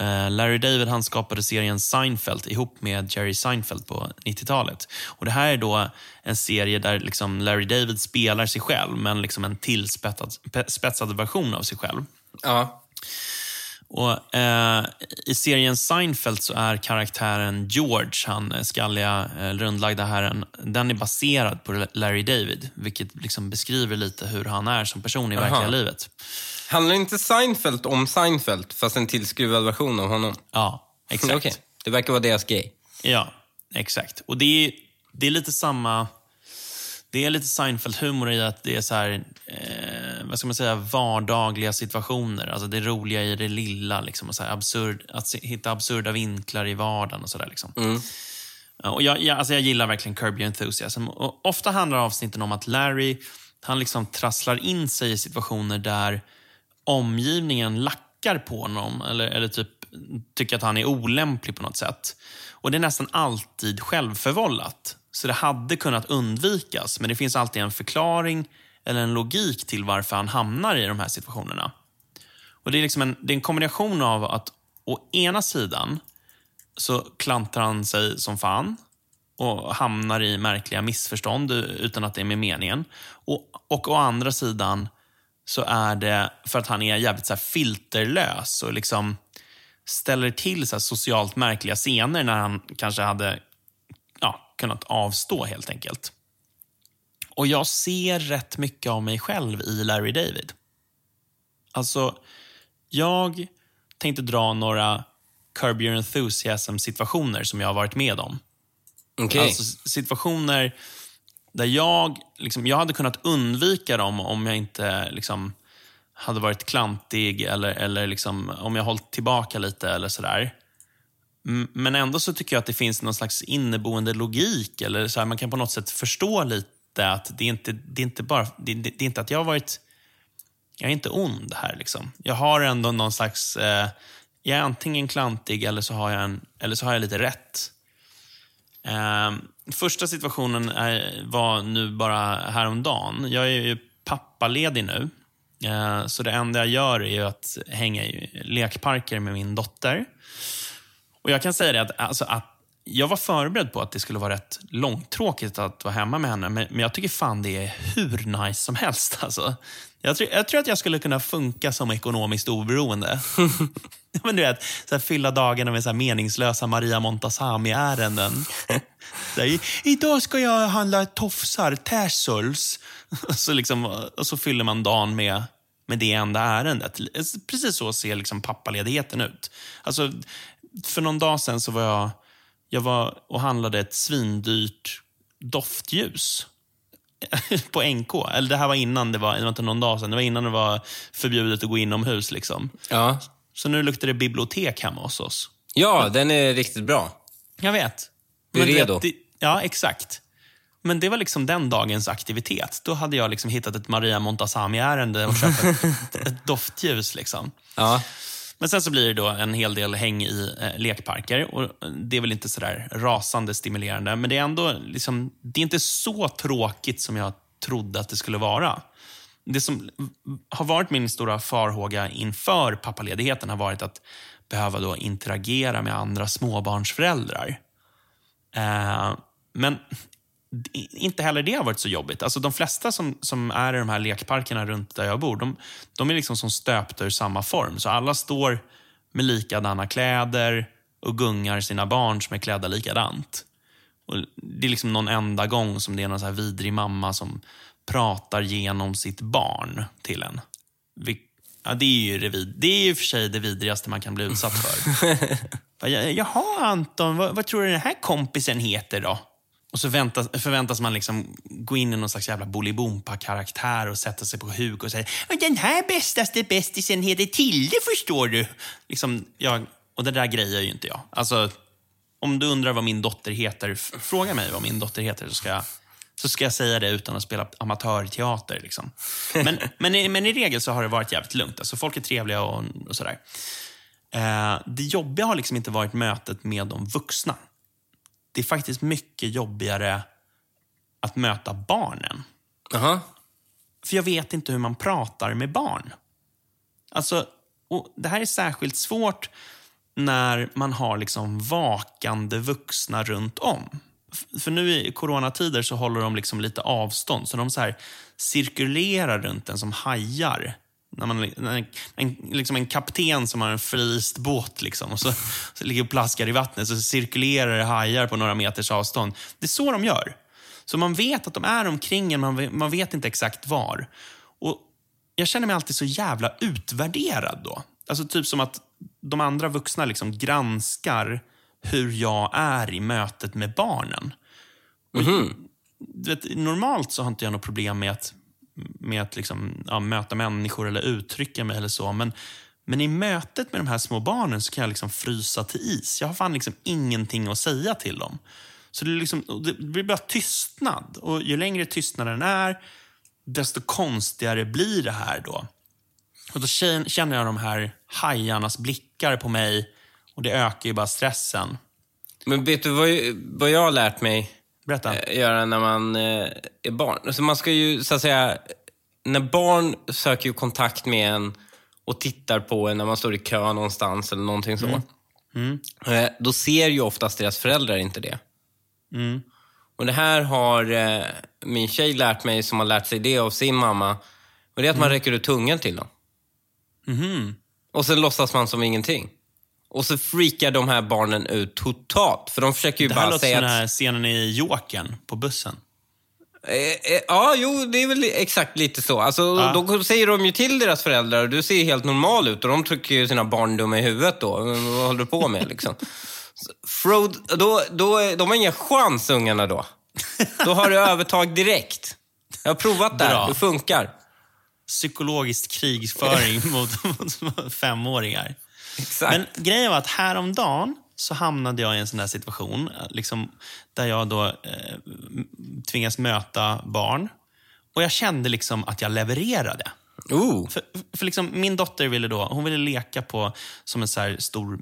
S2: Eh, Larry David han skapade serien Seinfeld ihop med Jerry Seinfeld på 90-talet. Och Det här är då en serie där liksom Larry David spelar sig själv, men liksom en tillspetsad version av sig själv.
S1: Ja.
S2: Och, eh, I serien Seinfeld så är karaktären George, han eh, skalliga, eh, rundlagda herren, den är baserad på Larry David, vilket liksom beskriver lite hur han är som person i verkliga
S1: Aha.
S2: livet.
S1: Handlar inte Seinfeld om Seinfeld, fast en tillskruvad version av honom?
S2: Ja, exakt.
S1: Okej, det verkar vara deras grej.
S2: Ja, exakt. Och det är, det är lite samma... Det är lite Seinfeld-humor i att det är så här, eh, vad ska man säga, vardagliga situationer. Alltså det roliga i det lilla. Liksom, och så här absurd, att hitta absurda vinklar i vardagen och sådär. Liksom. Och jag, jag, alltså jag gillar verkligen Curb Your Enthusiasm. Och ofta handlar avsnitten om att Larry han liksom trasslar in sig i situationer där omgivningen lackar på honom eller, eller typ tycker att han är olämplig på något sätt. Och Det är nästan alltid självförvållat. Så det hade kunnat undvikas, men det finns alltid en förklaring eller en logik till varför han hamnar i de här situationerna. Och Det är, liksom en, det är en kombination av att å ena sidan så klantar han sig som fan och hamnar i märkliga missförstånd utan att det är med meningen. Och, och å andra sidan så är det för att han är jävligt så filterlös och liksom ställer till så socialt märkliga scener när han kanske hade ja, kunnat avstå helt enkelt. Och jag ser rätt mycket av mig själv i Larry David. Alltså, jag tänkte dra några Curb Your Enthusiasm-situationer som jag har varit med om.
S1: Okay.
S2: Alltså situationer där jag, liksom, jag hade kunnat undvika dem om jag inte liksom, hade varit klantig eller, eller liksom, om jag hållit tillbaka lite eller sådär. Mm, men ändå så tycker jag att det finns någon slags inneboende logik. Eller så här, man kan på något sätt förstå lite att det är inte, det är inte bara det, det, det är inte att jag har varit... Jag är inte ond här. Liksom. Jag har ändå någon slags... Eh, jag är antingen klantig eller så har jag, en, eller så har jag lite rätt. Eh, första situationen är, var nu bara häromdagen. Jag är ju pappaledig nu. Eh, så det enda jag gör är att hänga i lekparker med min dotter. Och Jag kan säga det att, alltså, att jag var förberedd på att det skulle vara rätt långtråkigt att vara hemma med henne, men, men jag tycker fan det är hur nice som helst. Alltså. Jag, tror, jag tror att jag skulle kunna funka som ekonomiskt oberoende. men du vet, så här, fylla dagarna med så här meningslösa Maria Montazami-ärenden. Idag ska jag handla tofsar, tassels. så liksom, och så fyller man dagen med, med det enda ärendet. Precis så ser liksom pappaledigheten ut. Alltså, för någon dag sedan så var jag, jag var och handlade ett svindyrt doftljus på NK. Eller det här var innan, det var, det var inte någon dag sedan. Det var innan det var förbjudet att gå inomhus. Liksom.
S1: Ja.
S2: Så nu luktar det bibliotek hemma hos oss.
S1: Ja, den är riktigt bra.
S2: Jag vet.
S1: Du är
S2: Men
S1: redo.
S2: Det, ja, exakt. Men det var liksom den dagens aktivitet. Då hade jag liksom hittat ett Maria Montazami-ärende och köpt ett, ett doftljus. Liksom.
S1: Ja.
S2: Men sen så blir det då en hel del häng i eh, lekparker. Och eh, det är väl inte sådär rasande stimulerande, men det är ändå liksom, det är inte så tråkigt som jag trodde att det skulle vara. Det som har varit min stora farhåga inför pappaledigheten har varit att behöva då interagera med andra småbarnsföräldrar. Eh, men inte heller det har varit så jobbigt. Alltså de flesta som, som är i de här lekparkerna runt där jag bor, de, de är liksom som stöpta ur samma form. Så alla står med likadana kläder och gungar sina barn som är klädda likadant. Och det är liksom någon enda gång som det är någon så här vidrig mamma som pratar genom sitt barn till en. Ja, det är ju det, det är ju för sig det vidrigaste man kan bli utsatt för. Jaha Anton, vad, vad tror du den här kompisen heter då? Och så väntas, förväntas man liksom gå in i någon slags jävla Bolibompa-karaktär och sätta sig på huk och säga den här bästaste bästisen heter Tilde förstår du. Liksom, jag, och det där grejer ju inte jag. Alltså, om du undrar vad min dotter heter, fråga mig vad min dotter heter så ska jag, så ska jag säga det utan att spela amatörteater. Liksom. Men, men, i, men i regel så har det varit jävligt lugnt. Alltså, folk är trevliga och, och sådär. Eh, det jobbiga har liksom inte varit mötet med de vuxna det är faktiskt mycket jobbigare att möta barnen.
S1: Aha.
S2: För jag vet inte hur man pratar med barn. Alltså, och det här är särskilt svårt när man har liksom vakande vuxna runt om. För nu i coronatider så håller de liksom lite avstånd, så de så här cirkulerar runt en som hajar när man, när en, liksom en kapten som har en fryst båt liksom, och så, så ligger och plaskar i vattnet så cirkulerar det hajar på några meters avstånd. Det är så de gör. Så man vet att de är omkring en, man vet, man vet inte exakt var. Och Jag känner mig alltid så jävla utvärderad då. Alltså typ som att de andra vuxna liksom granskar hur jag är i mötet med barnen. Och, vet, normalt så har inte jag något problem med att med att liksom, ja, möta människor eller uttrycka mig eller så. Men, men i mötet med de här små barnen så kan jag liksom frysa till is. Jag har fan liksom ingenting att säga till dem. Så det, liksom, det blir bara tystnad. Och ju längre tystnaden är, desto konstigare blir det här då. Och då kä- känner jag de här hajarnas blickar på mig och det ökar ju bara stressen.
S1: Men vet du vad, vad jag har lärt mig
S2: Berätta.
S1: eh, göra när man eh, är barn? Alltså man ska ju, så att säga, när barn söker kontakt med en och tittar på en när man står i kö någonstans eller någonting så. Eh, Då ser ju oftast deras föräldrar inte det. Och det här har eh, min tjej lärt mig som har lärt sig det av sin mamma. Och det är att man räcker ut tungan till dem. Och sen låtsas man som ingenting. Och så freakar de här barnen ut totalt. För de försöker ju
S2: Det här
S1: bara
S2: låter som
S1: säga
S2: den
S1: att...
S2: här scenen i Jokern på bussen.
S1: Eh, eh, Ja, jo, det är väl exakt lite så. Alltså, Då säger de ju till deras föräldrar, du ser helt normal ut. Och de tycker ju sina barn dumma i huvudet då. Vad håller du på med liksom? Så, Frode, då, då, är- de har ingen chans ungarna då. Då har du övertag direkt. Jag har provat det här, det funkar.
S2: Psykologisk krigföring mot, mot femåringar.
S1: Exakt.
S2: Men grejen var att häromdagen så hamnade jag i en sån där situation liksom, där jag då eh, tvingas möta barn. Och jag kände liksom att jag levererade.
S1: Oh.
S2: För, för liksom, min dotter ville då, hon ville leka på som en så stor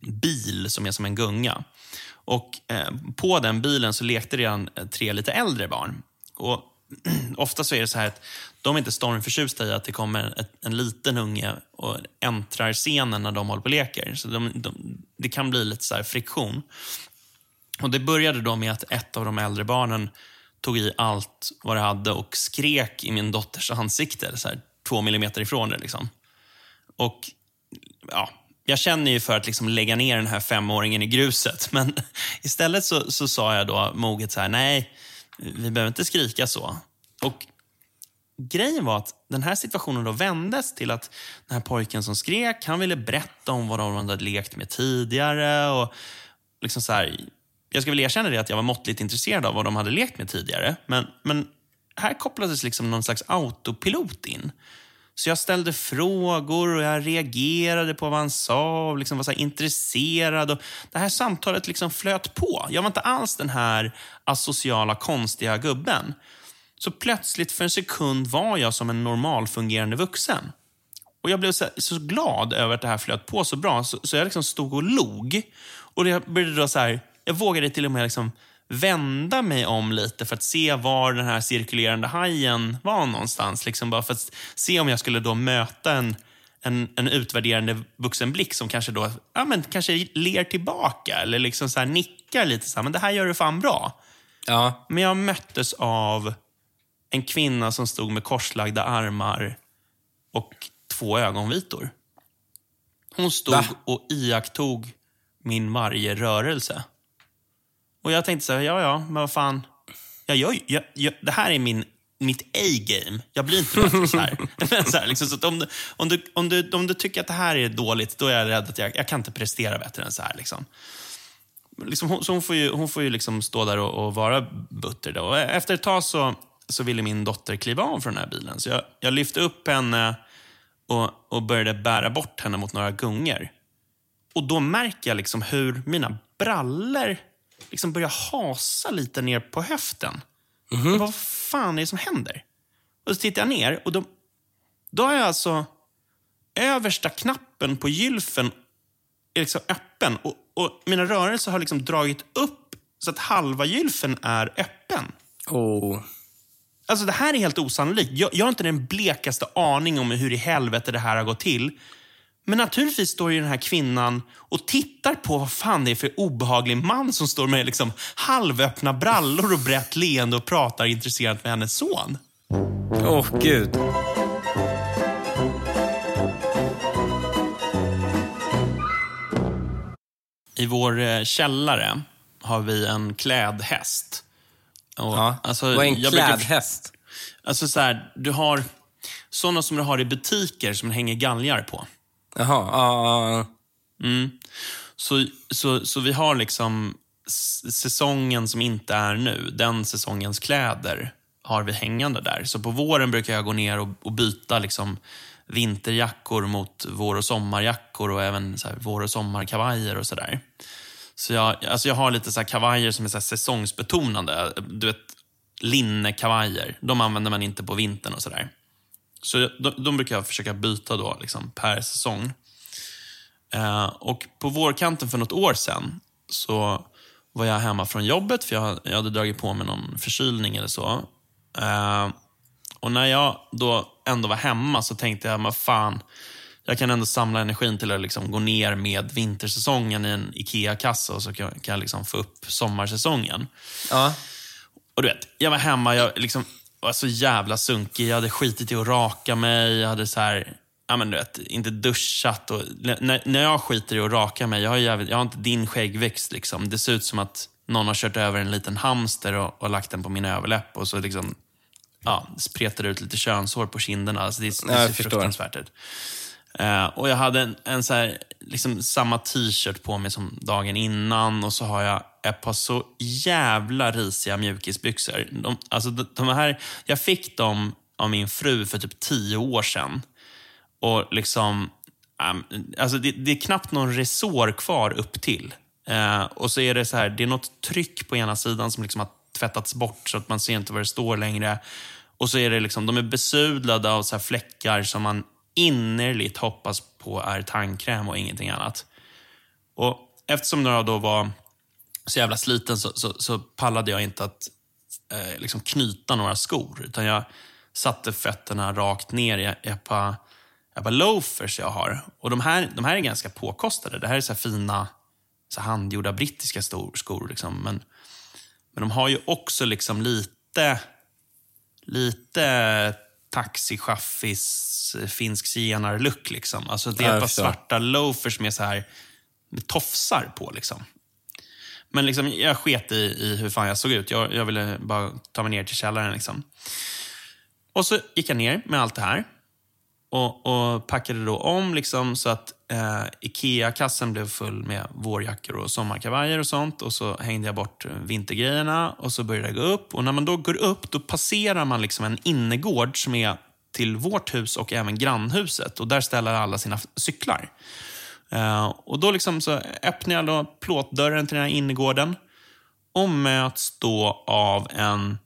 S2: bil som är som en gunga. Och eh, På den bilen så lekte redan eh, tre lite äldre barn. Och Ofta så är det så här att de är inte stormförtjusta i att det kommer ett, en liten unge och äntrar scenen när de håller på och leker. Så de, de, det kan bli lite så här friktion. Och Det började då med att ett av de äldre barnen tog i allt vad det hade och skrek i min dotters ansikte, så här, två millimeter ifrån det. Liksom. Och ja, Jag känner ju för att liksom lägga ner den här femåringen i gruset, men istället så, så sa jag då moget så här, nej, vi behöver inte skrika så. Och Grejen var att den här situationen då vändes till att den här pojken som skrek, han ville berätta om vad de hade lekt med tidigare. Och liksom så här, jag ska väl erkänna det att jag var måttligt intresserad av vad de hade lekt med tidigare. Men, men här kopplades liksom någon slags autopilot in. Så jag ställde frågor och jag reagerade på vad han sa och liksom var så här intresserad. Och det här samtalet liksom flöt på. Jag var inte alls den här asociala, konstiga gubben. Så plötsligt för en sekund var jag som en normalfungerande vuxen. Och Jag blev så, så glad över att det här flöt på så bra, så, så jag liksom stod och log. Och jag, började då så här, jag vågade till och med liksom vända mig om lite för att se var den här cirkulerande hajen var någonstans. Liksom bara för att se om jag skulle då möta en, en, en utvärderande vuxen blick som kanske då ja, men kanske ler tillbaka eller liksom så nickar lite. Så här, men det här gör du fan bra.
S1: Ja.
S2: Men jag möttes av en kvinna som stod med korslagda armar och två ögonvitor. Hon stod
S1: Va?
S2: och iakttog min varje rörelse. Och jag tänkte så här, ja, ja, men vad fan. Jag gör, jag, jag, det här är min, mitt A-game. Jag blir inte bättre så här. Men så här liksom, så om, du, om, du, om, du, om du tycker att det här är dåligt, då är jag rädd att jag, jag kan inte prestera bättre än så här. Liksom. Liksom, hon, så hon får ju, hon får ju liksom stå där och, och vara butter. Då. Och efter ett tag så, så ville min dotter kliva av från den här bilen. Så jag, jag lyfte upp henne och, och började bära bort henne mot några gungor. Och då märker jag liksom hur mina brallor liksom börjar hasa lite ner på höften. Och Vad fan är det som händer? Och så tittar jag ner och då, då har jag alltså översta knappen på gylfen är liksom öppen och, och mina rörelser har liksom dragit upp så att halva gylfen är öppen.
S1: Oh.
S2: Alltså det här är helt osannolikt. Jag, jag har inte den blekaste aning om hur i helvete det här har gått till. Men naturligtvis står ju den här kvinnan och tittar på vad fan det är för obehaglig man som står med liksom halvöppna brallor och brett leende och pratar intresserat med hennes son.
S1: Åh, gud.
S2: I vår eh, källare har vi en klädhäst. Och,
S1: Ja.
S2: alltså,
S1: Vad är en
S2: jag brukar-
S1: klädhäst?
S2: Alltså så här, du har sådana som du har i butiker som hänger galgar på.
S1: Jaha, ja, ja,
S2: Så, så, så vi har liksom säsongen som inte är nu, den säsongens kläder har vi hängande där. Så på våren brukar jag gå ner och, och byta liksom vinterjackor mot vår och sommarjackor och även så här vår och sommarkavajer och sådär. Så jag, alltså jag har lite så här kavajer som är så här. Du vet, linnekavajer. De använder man inte på vintern och sådär. Så de, de brukar jag försöka byta då liksom, per säsong. Eh, och på vårkanten för något år sedan så var jag hemma från jobbet för jag, jag hade dragit på mig någon förkylning eller så. Eh, och när jag då ändå var hemma så tänkte jag, men fan, jag kan ändå samla energin till att liksom gå ner med vintersäsongen i en IKEA-kassa och så kan, kan jag liksom få upp sommarsäsongen.
S1: Ja.
S2: Och du vet, jag var hemma, jag liksom var så jävla sunkig. Jag hade skitit i att raka mig. Jag hade så här, ja men du vet, inte duschat. Och, när, när jag skiter i att raka mig, jag har, jävligt, jag har inte din skäggväxt. Liksom. Det ser ut som att någon har kört över en liten hamster och, och lagt den på min överläpp. Och så liksom, ja, spretar ut lite könshår på kinderna. Alltså det, det
S1: Ja, jag
S2: ser
S1: förstår.
S2: fruktansvärt ut. Eh, och jag hade en, en så här, liksom samma t-shirt på mig som dagen innan och så har jag ett par så jävla risiga mjukisbyxor. De, alltså de, de här, jag fick dem av min fru för typ tio år sedan. Och liksom, ehm, alltså det, det är knappt någon resår kvar upp till. Eh, och så är det så här, det är något tryck på ena sidan som liksom har tvättats bort så att man ser inte vad det står längre. Och så är det liksom, de är besudlade av så här fläckar som man innerligt hoppas på är tandkräm och ingenting annat. Och eftersom jag då var så jävla sliten så, så, så pallade jag inte att eh, liksom knyta några skor. Utan jag satte fötterna rakt ner i ett par, ett par loafers jag har. Och de här, de här är ganska påkostade. Det här är så här fina så handgjorda brittiska stor, skor. Liksom. Men, men de har ju också liksom lite, lite taxichaffis, finsk zigenarlook. Liksom. Alltså det är ett par svarta loafers med så här med tofsar på. Liksom. Men liksom, jag sket i, i hur fan jag såg ut. Jag, jag ville bara ta mig ner till källaren. Liksom. Och så gick jag ner med allt det här. Och, och packade då om liksom, så att eh, Ikea-kassen blev full med vårjackor och sommarkavajer och sånt. Och så hängde jag bort eh, vintergrejerna och så började jag gå upp. Och när man då går upp, då passerar man liksom en innergård som är till vårt hus och även grannhuset. Och där ställer alla sina cyklar. Eh, och då liksom så öppnar jag då plåtdörren till den här innergården och möts då av en,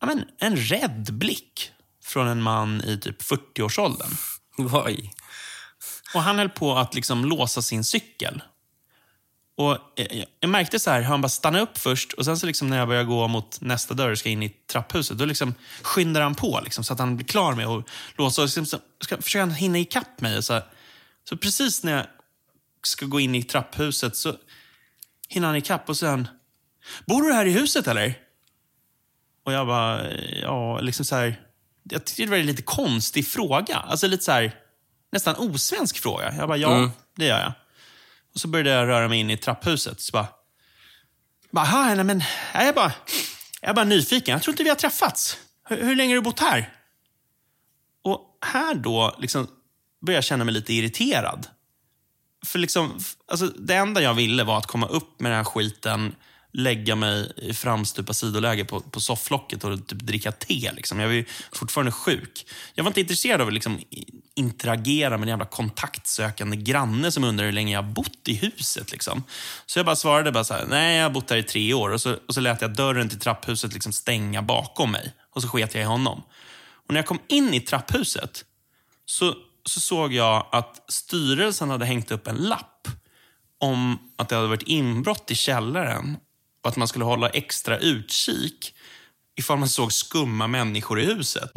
S2: ja men, en rädd blick från en man i typ 40-årsåldern.
S1: Oj.
S2: Och han höll på att liksom låsa sin cykel. Och eh, jag- märkte så här, hur han bara stannade upp först och sen så liksom när jag började gå mot nästa dörr och ska in i trapphuset, då liksom skyndar han på liksom, så att han blir klar med att låsa. Och liksom, så ska, försöker han hinna ikapp mig. Och så, så precis när jag ska gå in i trapphuset så hinner han ikapp och sen Bor du här i huset eller? Och jag bara, ja, liksom så här. Jag tyckte det var en lite konstig fråga. Alltså lite så här, nästan osvensk fråga. Jag bara, ja, det gör jag. Och så började jag röra mig in i trapphuset. Så bara, bara "Aha, nej, men, jag är bara, jag är bara nyfiken. Jag tror inte vi har träffats. Hur, hur länge har du bott här? Och här då liksom började jag känna mig lite irriterad. För liksom, alltså, det enda jag ville var att komma upp med den här skiten, lägga mig i framstupa sidoläge på, på sofflocket och typ dricka te. Liksom. Jag var ju fortfarande sjuk. Jag var inte intresserad av att liksom, interagera med en jävla kontaktsökande granne som undrar hur länge jag har bott i huset. Liksom. Så jag bara svarade bara så här, nej jag har bott här i tre år. Och så, och så lät jag dörren till trapphuset liksom stänga bakom mig. Och så sket jag i honom. Och när jag kom in i trapphuset så, så såg jag att styrelsen hade hängt upp en lapp om att det hade varit inbrott i källaren och att man skulle hålla extra utkik ifall man såg skumma människor i huset.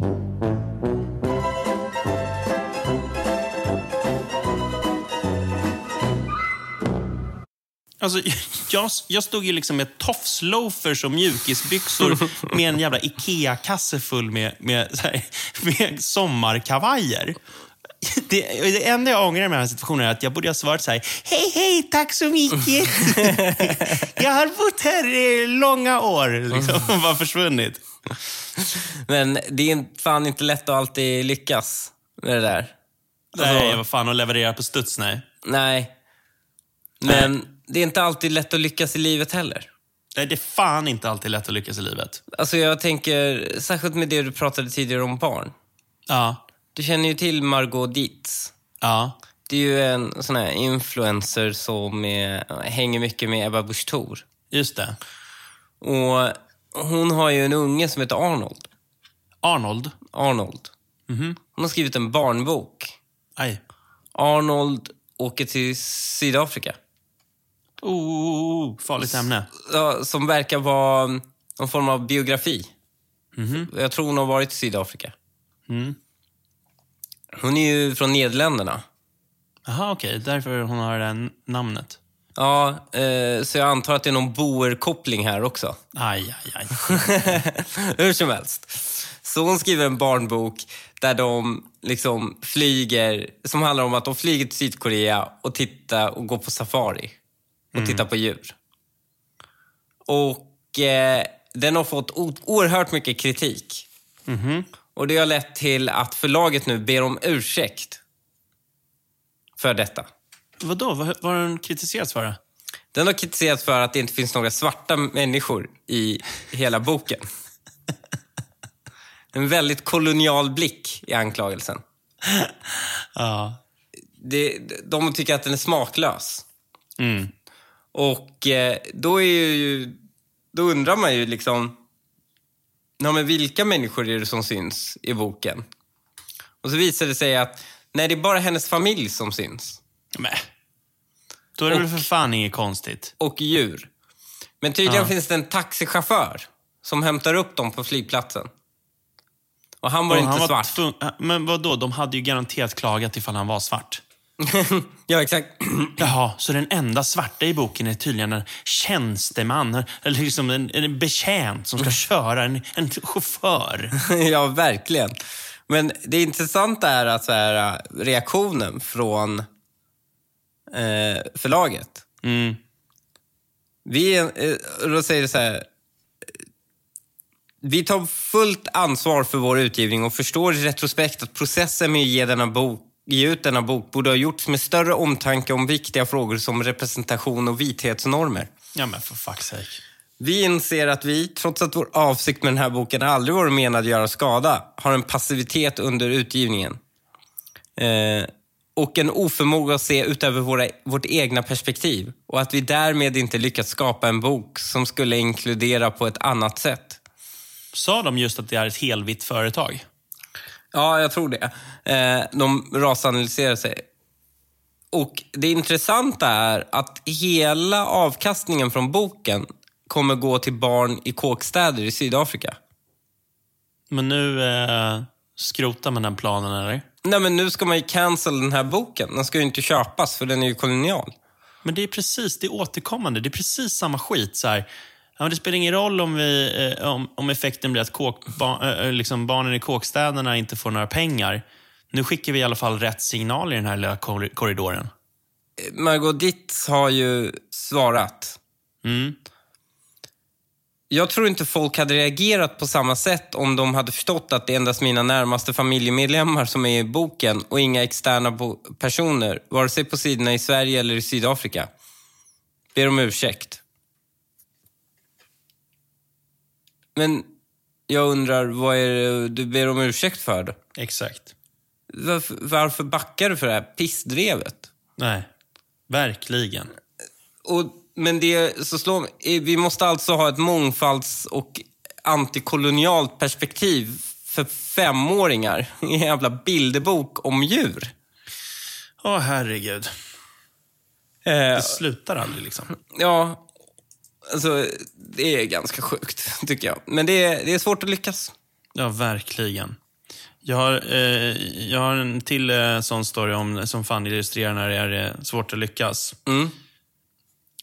S2: Alltså, jag, jag stod ju liksom med tofsloafers och mjukisbyxor med en jävla Ikea-kasse full med, med, så här, med sommarkavajer. Det, det enda jag ångrar med den här situationen är att jag borde ha svarat så här. Hej, hej, tack så mycket. jag har bott här i långa år. Liksom, och bara försvunnit.
S1: Men det är fan inte lätt att alltid lyckas med det där. Alltså,
S2: Nej, vad fan, att leverera på studs, nej.
S1: Nej. Men det är inte alltid lätt att lyckas i livet heller.
S2: Nej, det är fan inte alltid lätt att lyckas i livet.
S1: Alltså jag tänker, särskilt med det du pratade tidigare om barn.
S2: Ja,
S1: Du känner ju till Margot Dietz.
S2: ja.
S1: Det är ju en sån här influencer som är, hänger mycket med Ebba Busch Thor.
S2: Just det.
S1: Och hon har ju en unge som heter Arnold.
S2: Arnold.
S1: Arnold. Hon har skrivit en barnbok.
S2: Aj.
S1: Arnold åker till Sydafrika.
S2: Oh, farligt ämne.
S1: Ja, som verkar vara någon form av biografi. Jag tror hon har varit i Sydafrika. Hon är ju från Nederländerna.
S2: Jaha, okej. Därför hon har det här namnet.
S1: Ja, eh, så jag antar att det är någon boerkoppling här också.
S2: Aj, aj, aj.
S1: Hur som helst. Så hon skriver en barnbok där de liksom flyger, som handlar om att de flyger till Sydkorea och tittar och går på safari. Och tittar på djur. Och eh, den har fått oerhört mycket kritik. Och det har lett till att förlaget nu ber om ursäkt för detta.
S2: Vadå? Vad, vad har den kritiserats för?
S1: Den har kritiserats för att det inte finns några svarta människor i hela boken. En väldigt kolonial blick i anklagelsen.
S2: Ja.
S1: Det, de tycker att den är smaklös.
S2: Mm.
S1: Och eh, då är ju... Då undrar man ju liksom... Ja, men vilka människor är det som syns i boken? Och så visar det sig att nej, det är bara hennes familj som syns.
S2: Men. Då är det väl för fan inget konstigt.
S1: och djur. Men tydligen finns det en taxichaufför som hämtar upp dem på flygplatsen. Och han var
S2: Och
S1: inte
S2: han
S1: svart.
S2: tvung- Men vad då? De hade ju garanterat klagat ifall han var svart.
S1: ja, exakt.
S2: Jaha, så den enda svarta i boken är tydligen en tjänsteman, eller liksom en, en betjänt som ska köra, en, en chaufför.
S1: ja, verkligen. Men det intressanta är att så här, reaktionen från eh, förlaget.
S2: Mm.
S1: Vi, eh, då säger det så här. Vi tar fullt ansvar för vår utgivning och förstår i retrospekt att processen med att ge, denna bok, ge ut denna bok borde ha gjorts med större omtanke om viktiga frågor som representation och vithetsnormer.
S2: Ja, men för fuck's sake.
S1: Vi inser att vi, trots att vår avsikt med den här boken aldrig varit menad att göra skada, har en passivitet under utgivningen. Eh, och en oförmåga att se utöver våra, vårt egna perspektiv. Och att vi därmed inte lyckats skapa en bok som skulle inkludera på ett annat sätt.
S2: Sa de just att det är ett helvitt företag?
S1: Ja, jag tror det. Eh, de rasanalyserar sig. Och det intressanta är att hela avkastningen från boken kommer gå till barn i kåkstäder i Sydafrika.
S2: Men nu eh, skrotar man den planen, eller?
S1: Nej, men nu ska man ju cancel den här boken. Den ska ju inte köpas för den är ju kolonial.
S2: Men det är precis, det är återkommande. Det är precis samma skit. Så här. Ja, men det spelar ingen roll om, vi, eh, om, om effekten blir att kåk, ba, eh, liksom barnen i kåkstäderna inte får några pengar. Nu skickar vi i alla fall rätt signal i den här lilla korri- korridoren.
S1: Margot Ditz har ju svarat.
S2: Mm.
S1: Jag tror inte folk hade reagerat på samma sätt om de hade förstått att det är endast mina närmaste familjemedlemmar som är i boken och inga externa personer, vare sig på sidorna i Sverige eller i Sydafrika. Ber om ursäkt. Men jag undrar, vad är det du ber om ursäkt för då?
S2: Exakt.
S1: Varför, varför backar du för det här pissdrevet?
S2: Nej, verkligen.
S1: Och, men det så slår mig- vi måste alltså ha ett mångfalds och antikolonialt perspektiv för femåringar i en jävla bilderbok om djur.
S2: Åh, herregud.
S1: Eh,
S2: Det slutar aldrig liksom.
S1: ja, alltså det är ganska sjukt tycker jag. Men det är, det är svårt att lyckas.
S2: Ja, verkligen. Jag har, eh, jag har en till eh, sån story om, som fan illustrerar när det är eh, svårt att lyckas.
S1: Mm.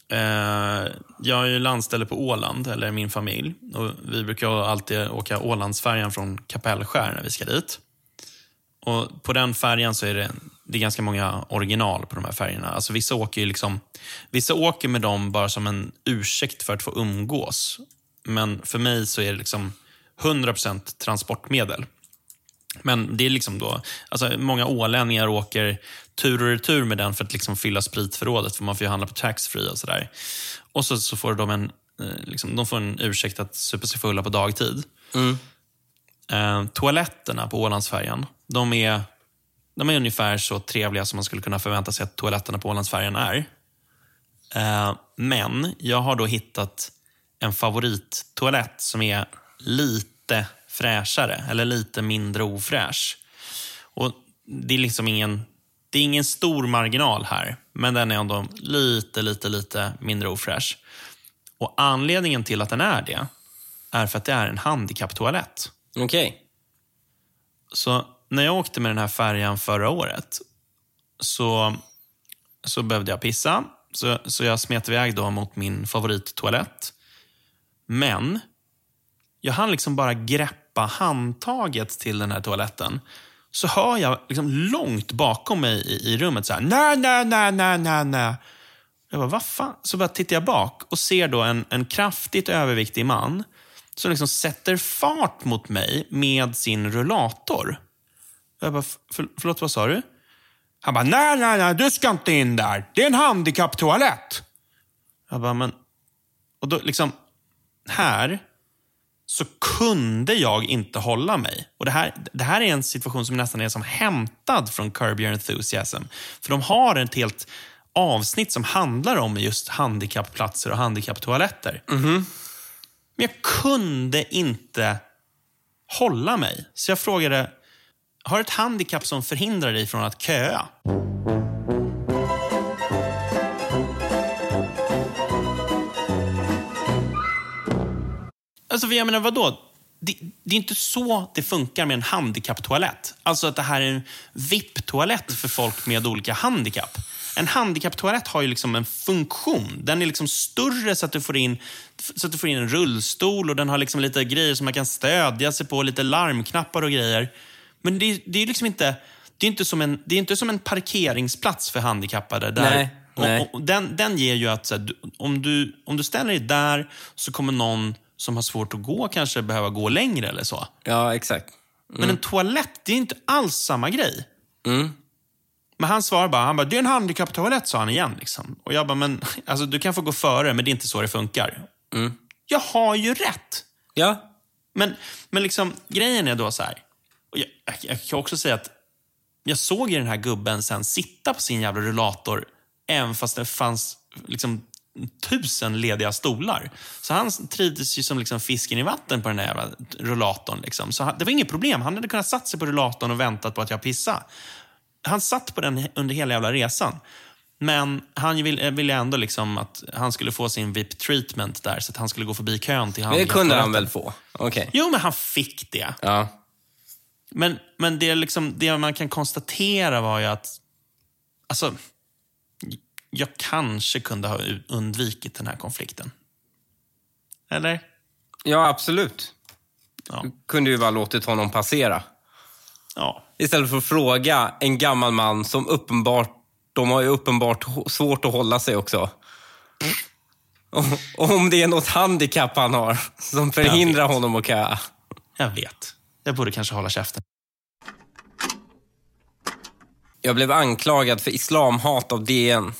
S2: Eh, jag är ju landställe på Åland, eller min familj. Och vi brukar alltid åka Ålandsfärjan från Kapellskär när vi ska dit. Och På den färjan så är det, det är ganska många original på de här färjorna. Alltså vissa, åker ju liksom, vissa åker med dem bara som en ursäkt för att få umgås. Men för mig så är det liksom 100% transportmedel. Men det är liksom då, alltså många ålänningar åker tur och retur med den för att liksom fylla spritförrådet, för man får ju handla på taxfree och sådär. Och så, så får de en, eh, liksom, de får en ursäkt att supa sig fulla på dagtid. Eh, toaletterna på Ålandsfärjan, de är de är ungefär så trevliga som man skulle kunna förvänta sig att toaletterna på Ålandsfärjan är. Eh, men jag har då hittat en favorittoalett som är lite fräschare, eller lite mindre ofräsch. Och det är liksom ingen, det är ingen stor marginal här, men den är ändå lite, lite, lite mindre ofräsch. Och anledningen till att den är det, är för att det är en handikapptoalett.
S1: Okej.
S2: Så när jag åkte med den här färjan förra året så, så behövde jag pissa. Så, så jag smet iväg då mot min favorittoalett. Men jag hann liksom bara greppa handtaget till den här toaletten. Så hör jag liksom långt bakom mig i, i rummet så här, nej, nej, nej, nej, nej, nej. Jag bara, vad fan? Så bara tittar jag bak och ser då en, en kraftigt överviktig man som liksom sätter fart mot mig med sin rullator. Jag bara, för, förlåt, vad sa du? Han bara, nej, nej, nej, du ska inte in där. Det är en handikapptoalett. Jag bara, men... Och då liksom, här så kunde jag inte hålla mig. Och det här, det här är en situation som nästan är som hämtad från Curb Your Enthusiasm. För de har ett helt avsnitt som handlar om just handikappplatser och handikapptoaletter. Men jag kunde inte hålla mig. Så jag frågade, har ett handikapp som förhindrar dig från att köa? Alltså, jag menar, vadå? Det, det är inte så det funkar med en handikapptoalett. Alltså att det här är en VIP-toalett för folk med olika handikapp. En handikapptoalett har ju liksom en funktion. Den är liksom större så att du får in, så att du får in en rullstol och den har liksom lite grejer som man kan stödja sig på, lite larmknappar och grejer. Men det, det är liksom inte, det är inte, som en, det är inte som en parkeringsplats för handikappade. Där,
S1: Nej, nej.
S2: Och, och den, den ger ju att här, om, du, om du ställer dig där så kommer någon som har svårt att gå kanske behöva gå längre eller så.
S1: Ja, exakt.
S2: Men en toalett, det är inte alls samma grej.
S1: Mm.
S2: Men han svarar bara, han bara, det är en handikapptoalett, sa han igen. Liksom. Och jag bara, men alltså, du kan få gå före, men det är inte så det funkar. Jag har ju rätt.
S1: Ja.
S2: Men, men liksom, grejen är då så här. Och jag, jag, kan också säga att jag såg ju den här gubben sen sitta på sin jävla rullator, även fast det fanns liksom tusen lediga stolar. Så han trivdes ju som liksom fisken i vatten på den där jävla rullatorn. Liksom. Så han, det var inget problem. Han hade kunnat satt sig på rullatorn och väntat på att jag pissade. Han satt på den under hela jävla resan. Men han ville, ville ändå liksom att han skulle få sin VIP-treatment där, så att han skulle gå förbi kön till
S1: Men det kunde han väl få? Okej.
S2: Jo, men han fick det.
S1: Ja.
S2: Men, men det, är liksom, det man kan konstatera var ju att... Alltså, jag kanske kunde ha undvikit den här konflikten. Eller?
S1: Ja, absolut.
S2: Ja.
S1: Kunde ju bara låtit honom passera.
S2: ja.
S1: Istället för att fråga en gammal man som uppenbart, de har ju uppenbart svårt att hålla sig också. Och, och om det är något handikapp han har som förhindrar honom att köa.
S2: Jag vet. Jag borde kanske hålla käften.
S1: Jag blev anklagad för islamhat av DN.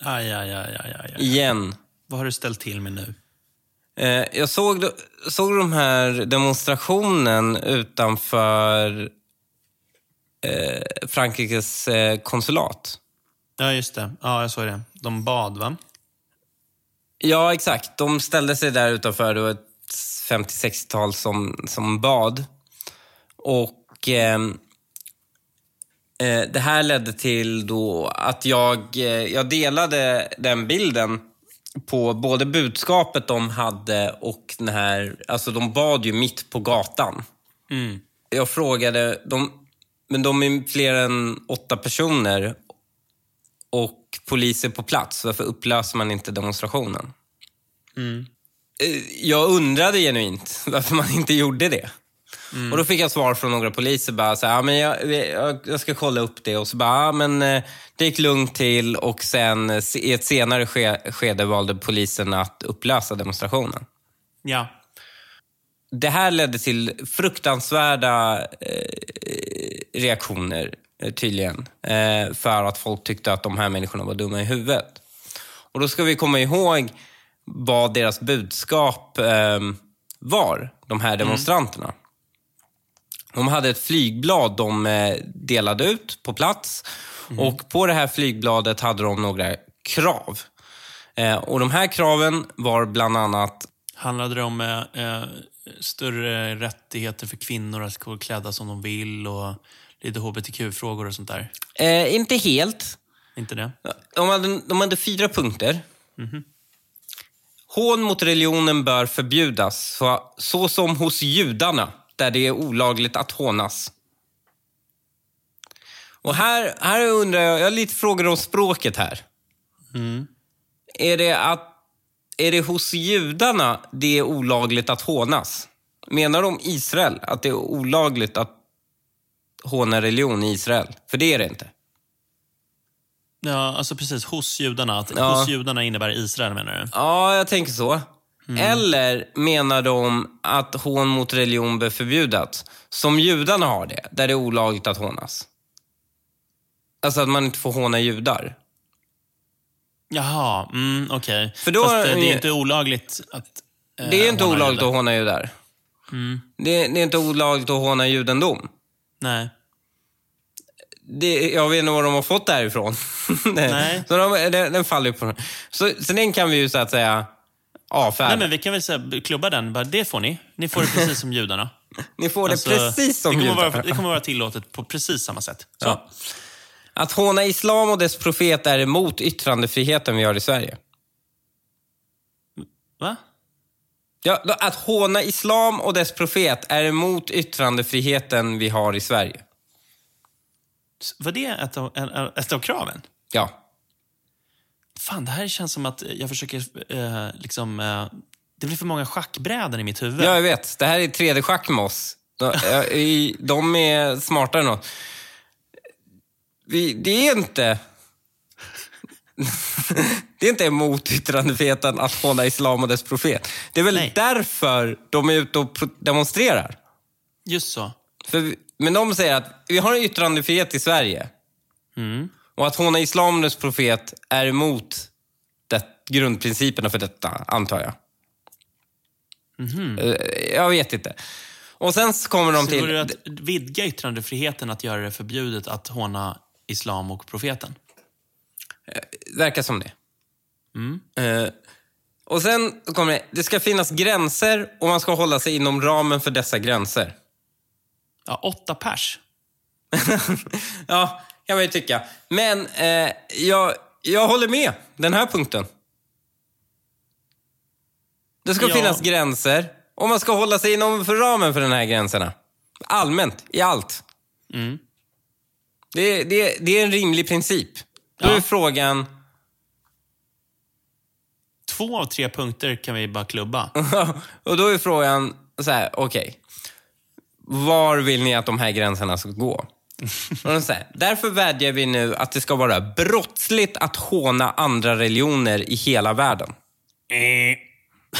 S2: Aj, aj, aj, aj, aj.
S1: Igen.
S2: Vad har du ställt till med nu?
S1: Eh, jag såg, såg de här demonstrationen utanför eh, Frankrikes eh, konsulat.
S2: Ja, just det. Ja, jag såg det. De bad, va?
S1: Ja, exakt. De ställde sig där utanför. Det var ett 50-60-tal som, som bad. Och ehm, eh, det här ledde till då att jag, eh, jag delade den bilden på både budskapet de hade och den här... Alltså de bad ju mitt på gatan.
S2: Mm.
S1: Jag frågade, de, men de är fler än åtta personer och poliser på plats. Varför upplöser man inte demonstrationen? Eh, Jag undrade genuint varför man inte gjorde det. Och Då fick jag svar från några poliser. bara så här, ja, men jag, jag, jag ska kolla upp det. Och så bara, ja, men eh, Det gick lugnt till och sen i ett senare ske, skede valde polisen att upplösa demonstrationen.
S2: Ja.
S1: Det här ledde till fruktansvärda eh, reaktioner eh, tydligen. Eh, för att folk tyckte att de här människorna var dumma i huvudet. Och då ska vi komma ihåg vad deras budskap eh, var, de här demonstranterna. De hade ett flygblad de eh, delade ut på plats. Och på det här flygbladet hade de några krav. Eh, och de här kraven var bland annat
S2: Handlade det om eh, eh, större rättigheter för kvinnor att gå klädda som de vill och lite hbtq-frågor och sånt där?
S1: Eh, inte helt.
S2: Inte det?
S1: De hade, de hade fyra punkter. Hån mot religionen bör förbjudas, så, så som hos judarna, där det är olagligt att hånas. Och här, här undrar jag, jag har lite frågor om språket här. Är, det att, är det hos judarna det är olagligt att hånas? Menar de Israel, att det är olagligt att håna religion i Israel? För det är det inte.
S2: Ja, alltså precis. Hos judarna. Att
S1: Ja.
S2: Hos judarna innebär Israel menar du?
S1: Ja, jag tänker så. Eller menar de att hån mot religion bör förbjudas? Som judarna har det, där det är olagligt att hånas. Alltså att man inte får håna judar.
S2: Jaha, mm, okej.
S1: För då-
S2: Fast eh, det är inte olagligt att eh,
S1: Det är inte olagligt
S2: judar.
S1: att håna judar. Det, det är inte olagligt att håna judendom.
S2: Nej.
S1: Det, jag vet inte var de har fått det här ifrån.
S2: Nej.
S1: så de, den, den faller ju på... Så, så den kan vi ju så att säga avfärda.
S2: Nej, men vi kan väl säga, klubba den. Bara, det får ni. Ni får det precis som judarna.
S1: Ni får det
S2: Alltså,
S1: precis som
S2: det kommer,
S1: judar.
S2: vara, det kommer vara tillåtet på precis samma sätt. Så.
S1: Ja. Att håna islam och dess profet är emot yttrandefriheten vi har i Sverige.
S2: Va?
S1: Ja, att håna islam och dess profet är emot yttrandefriheten vi har i Sverige.
S2: Var det ett av, ett av kraven?
S1: Ja.
S2: Fan, det här känns som att jag försöker eh, liksom... Eh, det blir för många schackbräden i mitt huvud.
S1: ja, jag vet. Det här är 3D-schack med oss. De, i- de är smartare än oss. Vi, det är inte... det är inte emot yttrandefriheten att håna islam och dess profet. Det är väl
S2: Nej.
S1: därför de är ute och demonstrerar.
S2: Just så.
S1: För, men de säger att vi har en yttrandefrihet i Sverige. Och att håna islam och dess profet är emot det, grundprinciperna för detta, antar jag. Eh, Jag vet inte. Och sen så kommer de
S2: Så vore det
S1: till...
S2: att vidga yttrandefriheten att göra det förbjudet att håna islam och profeten?
S1: verkar som det. Eh, och sen kommer det, det ska finnas gränser och man ska hålla sig inom ramen för dessa gränser.
S2: Ja, åtta pers.
S1: Ja, kan man ju tycka. Men eh, jag, jag håller med den här punkten. Det ska
S2: Ja.
S1: finnas gränser och man ska hålla sig inom för ramen för de här gränserna. Allmänt, i allt. Det, det, det är en rimlig princip. Då
S2: Ja.
S1: är frågan...
S2: Två av tre punkter kan vi bara klubba.
S1: och då är frågan så här, okej. Var vill ni att de här gränserna ska gå? Säger, Därför vädjar vi nu att det ska vara brottsligt att håna andra religioner i hela världen.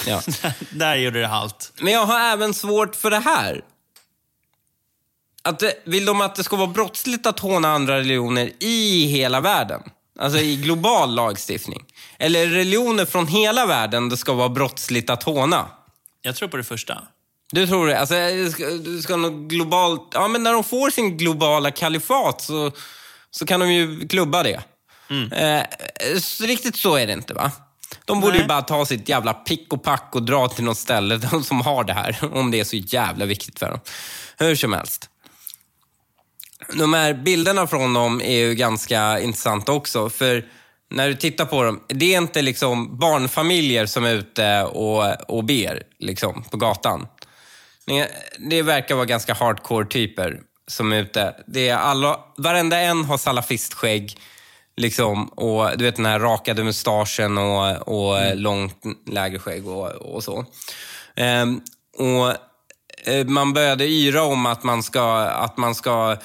S1: Ja.
S2: Där gjorde det halt.
S1: Men jag har även svårt för det här. Att, det- vill de att det ska vara brottsligt att håna andra religioner i hela världen? Alltså i global lagstiftning? Eller religioner från hela världen det ska vara brottsligt att håna?
S2: Jag tror på det första.
S1: Du tror det? Alltså, det ska, ska något globalt... Ja, men när de får sin globala kalifat så, så kan de ju klubba det. Eh, så riktigt så är det inte, va? De borde ju
S2: Nej.
S1: bara ta sitt jävla pick och pack och dra till något ställe de som har det här, om det är så jävla viktigt för dem. Hur som helst. De här bilderna från dem är ju ganska intressanta också, för när du tittar på dem, det är inte liksom barnfamiljer som är ute och, och ber liksom, på gatan. Det, verkar vara ganska hardcore typer som är ute. Det är alla, varenda en har salafistskägg. Liksom, och du vet den här rakade mustaschen och, och långt lägre skägg och, och så. Ehm, och eh, man började yra om att man ska, att man ska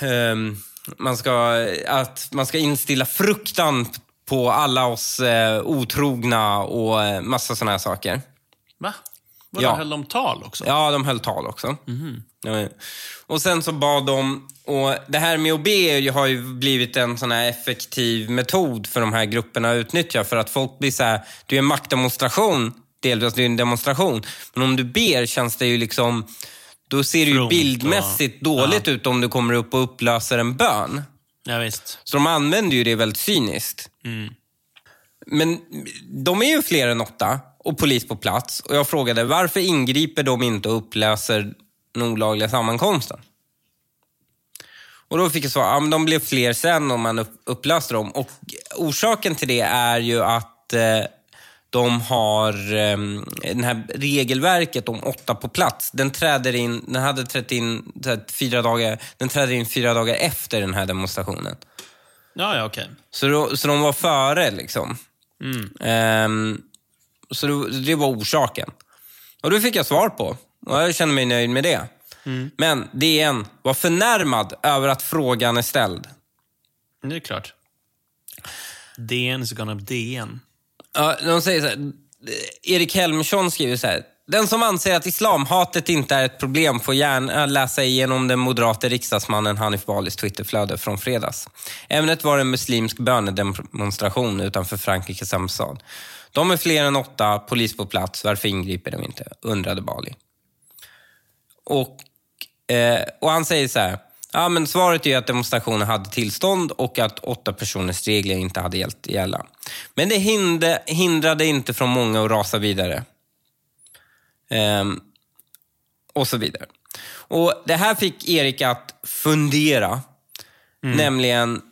S1: ehm, man ska, att man ska instilla fruktan på alla oss eh, otrogna och eh, massa såna här saker.
S2: Va? Vadå,
S1: Ja.
S2: höll de tal också?
S1: Ja, de höll tal också. Ja, Och sen så bad de, och det här med att be har ju blivit en sån här effektiv metod för de här grupperna att utnyttja för att folk blir så här, det är en maktdemonstration, delvis det är en demonstration, men om du ber känns det ju liksom då ser det ju bildmässigt
S2: och-
S1: dåligt ut om du kommer upp och upplöser en bön.
S2: Ja, visst.
S1: Så de använder ju det väldigt cyniskt.
S2: Mm.
S1: Men de är ju fler än åtta och polis på plats. Och jag frågade varför ingriper de inte och upplöser den olagliga sammankomsten? Och då fick jag svar, ja, men de blev fler sen om man upp, upplöste dem. Och orsaken till det är ju att eh, de har eh, det här regelverket om åtta på plats. Den träder in, den hade trätt in så fyra dagar, den träder in fyra dagar efter den här demonstrationen.
S2: Ja, ja, okej.
S1: Så, då, så de var före liksom. Ehm, så det, var orsaken. Och det fick jag svar på. Och jag känner mig nöjd med det. Men DN var förnärmad över att frågan är ställd.
S2: Det är klart. DN is gonna DN.
S1: Ja, de säger så här, Erik Helmersson skriver så här. Den som anser att islamhatet inte är ett problem får gärna läsa igenom den moderate riksdagsmannen Hanif Balis Twitterflöde från fredags. Ämnet var en muslimsk bönedemonstration utanför Frankrikes ambassad. De är fler än åtta, polis på plats. Varför ingriper de inte? undrade Bali. Och, eh, och han säger så här. Ja, men svaret är ju att demonstrationen hade tillstånd och att åtta personers regler inte hade gällt gälla. Men det hindrade inte från många att rasa vidare. Ehm, och så vidare. Och Det här fick Erik att fundera. Nämligen,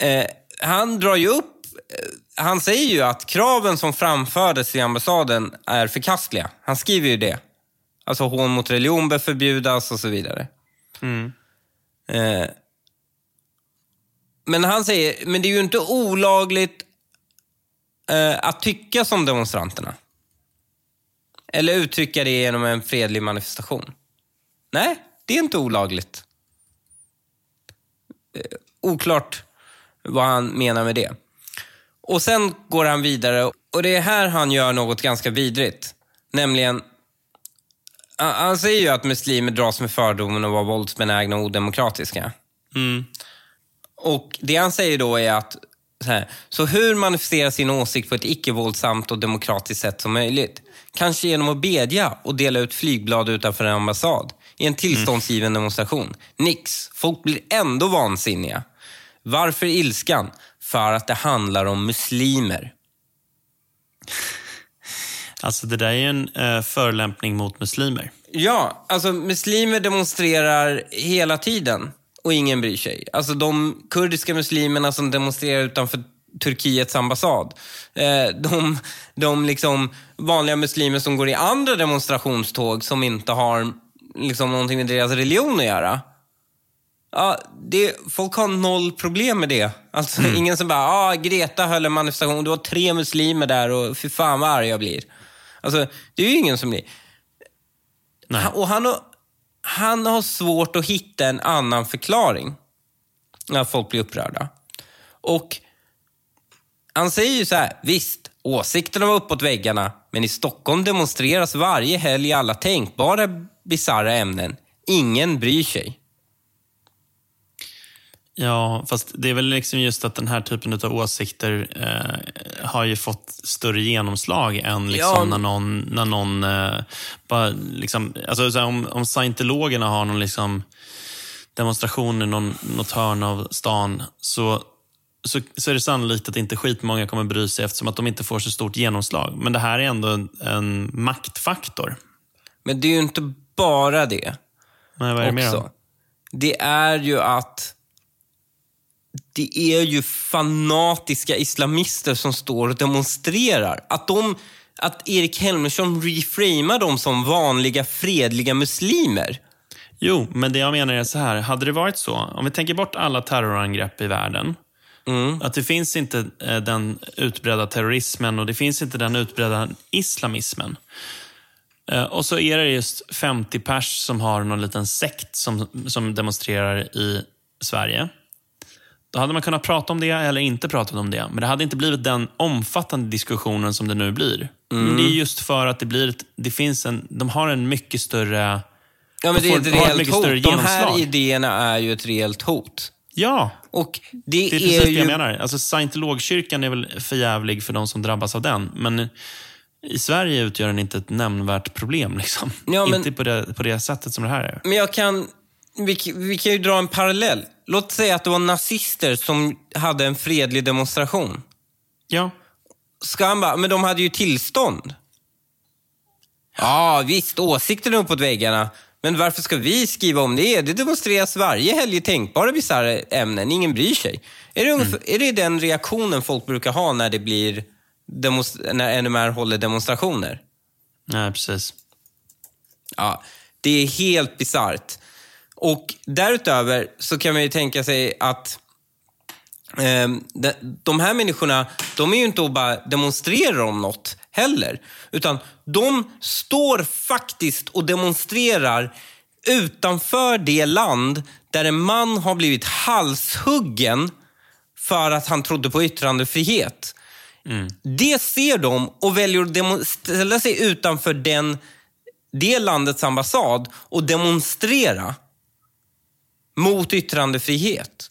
S1: eh, han drar ju upp, eh, han säger ju att kraven som framfördes i ambassaden är förkastliga. Han skriver ju det. Alltså hån mot religion bör förbjudas och så vidare. Eh, men han säger, men det är ju inte olagligt eh, att tycka som demonstranterna. Eller uttrycka det genom en fredlig manifestation. Nej, det är inte olagligt. Eh, oklart vad han menar med det. Och sen går han vidare och det är här han gör något ganska vidrigt. Nämligen, han- säger ju att muslimer dras med fördomen och vara våldsbenägna och odemokratiska. Och det han säger då är att så, här, så hur manifestera sin åsikt på ett icke-våldsamt och demokratiskt sätt som möjligt? Kanske genom att bedja och dela ut flygblad utanför en ambassad i en tillståndsgiven demonstration. Nix, folk blir ändå vansinniga. Varför ilskan? För att det handlar om muslimer.
S2: Alltså, det där är ju en uh, förolämpning mot muslimer.
S1: Ja, alltså muslimer demonstrerar hela tiden och ingen bryr sig. Alltså de kurdiska muslimerna som demonstrerar utanför Turkiets ambassad. Eh, de de liksom vanliga muslimer som går i andra demonstrationståg som inte har liksom någonting med deras religion att göra. Ja, det, folk har noll problem med det. Alltså ingen som bara, ah, Greta höll en manifestation, det var tre muslimer där och fy fan vad arg jag blir. Alltså, det är ju ingen som blir.
S2: Nej.
S1: Och han har, han har svårt att hitta en annan förklaring när folk blir upprörda. Och han säger ju så här, visst, åsikterna var uppåt väggarna, men i Stockholm demonstreras varje helg i alla tänkbara bisarra ämnen. Ingen bryr sig.
S2: Ja, fast det är väl liksom just att den här typen av åsikter eh, har ju fått större genomslag än liksom
S1: Ja.
S2: när någon, när någon eh, bara liksom, alltså, här, om, om scientologerna har någon liksom demonstration i någon, något hörn av stan så, så, så är det sannolikt att inte skitmånga kommer bry sig eftersom att de inte får så stort genomslag. Men det här är ändå en, en maktfaktor.
S1: Men det är ju inte bara det.
S2: Men vad är det mer då?
S1: Det är ju att det är ju fanatiska islamister som står och demonstrerar. Att, de, att Erik Helmersson reframar dem som vanliga fredliga muslimer.
S2: Jo, men det jag menar är så här. Hade det varit så, om vi tänker bort alla terrorangrepp i världen, att det finns inte eh, den utbredda terrorismen och det finns inte den utbredda islamismen. Eh, Och så är det just 50 pers som har någon liten sekt som, som demonstrerar i Sverige. Då hade man kunnat prata om det eller inte prata om det. Men det hade inte blivit den omfattande diskussionen som det nu blir. Men det är just för att det blir ett, det finns en, de har en mycket större...
S1: Ja, men
S2: De
S1: det är
S2: får-
S1: ett reellt hot. De här idéerna är ju ett reellt hot.
S2: Ja,
S1: Och det,
S2: Det är precis
S1: är
S2: det
S1: ju...
S2: jag menar. Alltså, scientologkyrkan är väl förjävlig för de som drabbas av den. Men i Sverige utgör den inte ett nämnvärt problem. Liksom.
S1: Ja, men-
S2: Inte på det, på det sättet som det här är.
S1: Men jag kan... Vi, vi kan ju dra en parallell. Låt säga att det var nazister som hade en fredlig demonstration.
S2: Ja,
S1: Ska han bara, men de hade ju tillstånd. Ja, visst, åsikten är uppåt väggarna. Men varför ska vi skriva om det? Det demonstreras varje helg i tänkbara bisarra ämnen. Ingen bryr sig. Är det, ungefär, är det den reaktionen folk brukar ha när det blir när NMR håller demonstrationer?
S2: nej, precis.
S1: Ja, det är helt bisarrt. Och därutöver så kan man ju tänka sig att eh, de, de här människorna, de är ju inte och bara demonstrerar om något heller. Utan de står faktiskt och demonstrerar utanför det land där en man har blivit halshuggen för att han trodde på yttrandefrihet. Det ser de och väljer att ställa sig utanför den, det landets ambassad och demonstrera mot yttrandefrihet.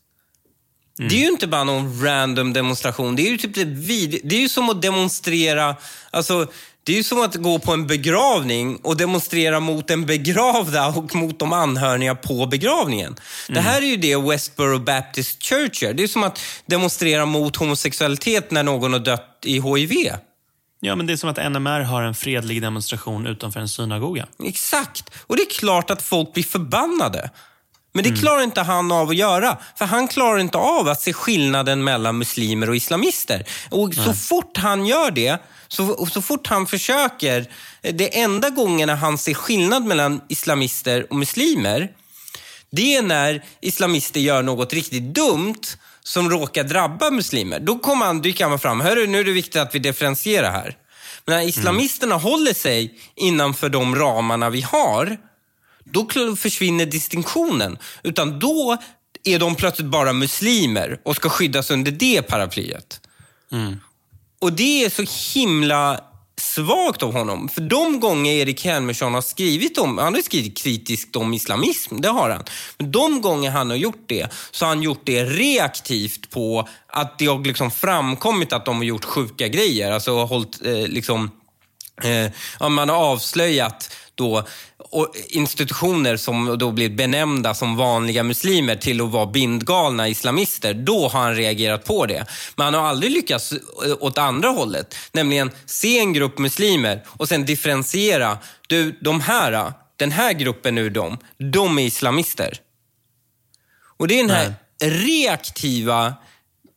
S1: Det är ju inte bara någon random demonstration. Det är ju typ det, vid, det är ju som att demonstrera... Alltså, det är ju som att gå på en begravning och demonstrera mot den begravda och mot de anhöriga på begravningen. Det här är ju det Westboro Baptist Church gör. Det är som att demonstrera mot homosexualitet när någon har dött i HIV.
S2: Ja, men det är som att NMR har en fredlig demonstration utanför en synagoga.
S1: Exakt. Och det är klart att folk blir förbannade. Men det klarar inte han av att göra. För han klarar inte av att se skillnaden mellan muslimer och islamister. Och så fort han gör det, så, så fort han försöker, det enda gångerna han ser skillnad mellan islamister och muslimer, det är när islamister gör något riktigt dumt som råkar drabba muslimer. Då kommer han, dyker han fram. Hörru, nu är det viktigt att vi differentierar här. Men när islamisterna håller sig innanför de ramarna vi har, då försvinner distinktionen. Utan då är de plötsligt bara muslimer och ska skyddas under det paraplyet. Och det är så himla svagt av honom. För de gånger Erik Helmersson har skrivit om, han har skrivit kritiskt om islamism, det har han. Men de gånger han har gjort det, så har han gjort det reaktivt på att det har liksom framkommit att de har gjort sjuka grejer. Alltså hållit eh, liksom Eh, man har avslöjat då institutioner som då blir benämnda som vanliga muslimer till att vara bindgalna islamister. Då har han reagerat på det. Men han har aldrig lyckats eh, åt andra hållet. Nämligen se en grupp muslimer och sen differentiera. Du, de här, den här gruppen ur dem, de är islamister. Och det är den här reaktiva,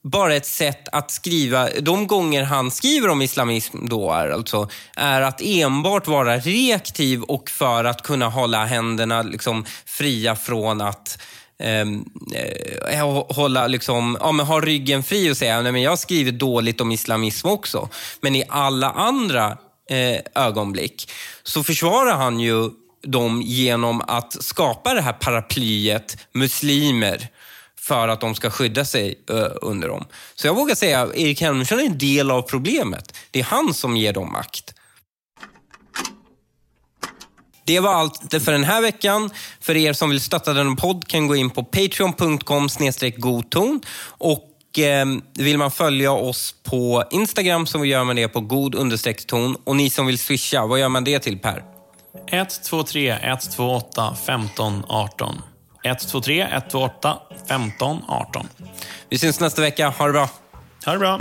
S1: bara ett sätt att skriva, de gånger han skriver om islamism då är alltså, är att enbart vara reaktiv och för att kunna hålla händerna liksom fria från att ehm, eh, hålla liksom, ja, men ha ryggen fri och säga nej, men jag har skrivit dåligt om islamism också. Men i alla andra eh, ögonblick så försvarar han ju dem genom att skapa det här paraplyet muslimer för att de ska skydda sig eh, under dem. Så jag vågar säga att Erik Helmersson är en del av problemet. Det är han som ger dem makt. Det var allt för den här veckan. För er som vill stötta denna podd kan gå in på patreon.com godton. Och eh, vill man följa oss på Instagram så gör man det på god understreck ton. Och ni som vill swisha, vad gör man det till Per?
S2: 123 128 15 18. 123 128 15 18.
S1: Vi syns nästa vecka. Ha det bra.
S2: Ha det bra.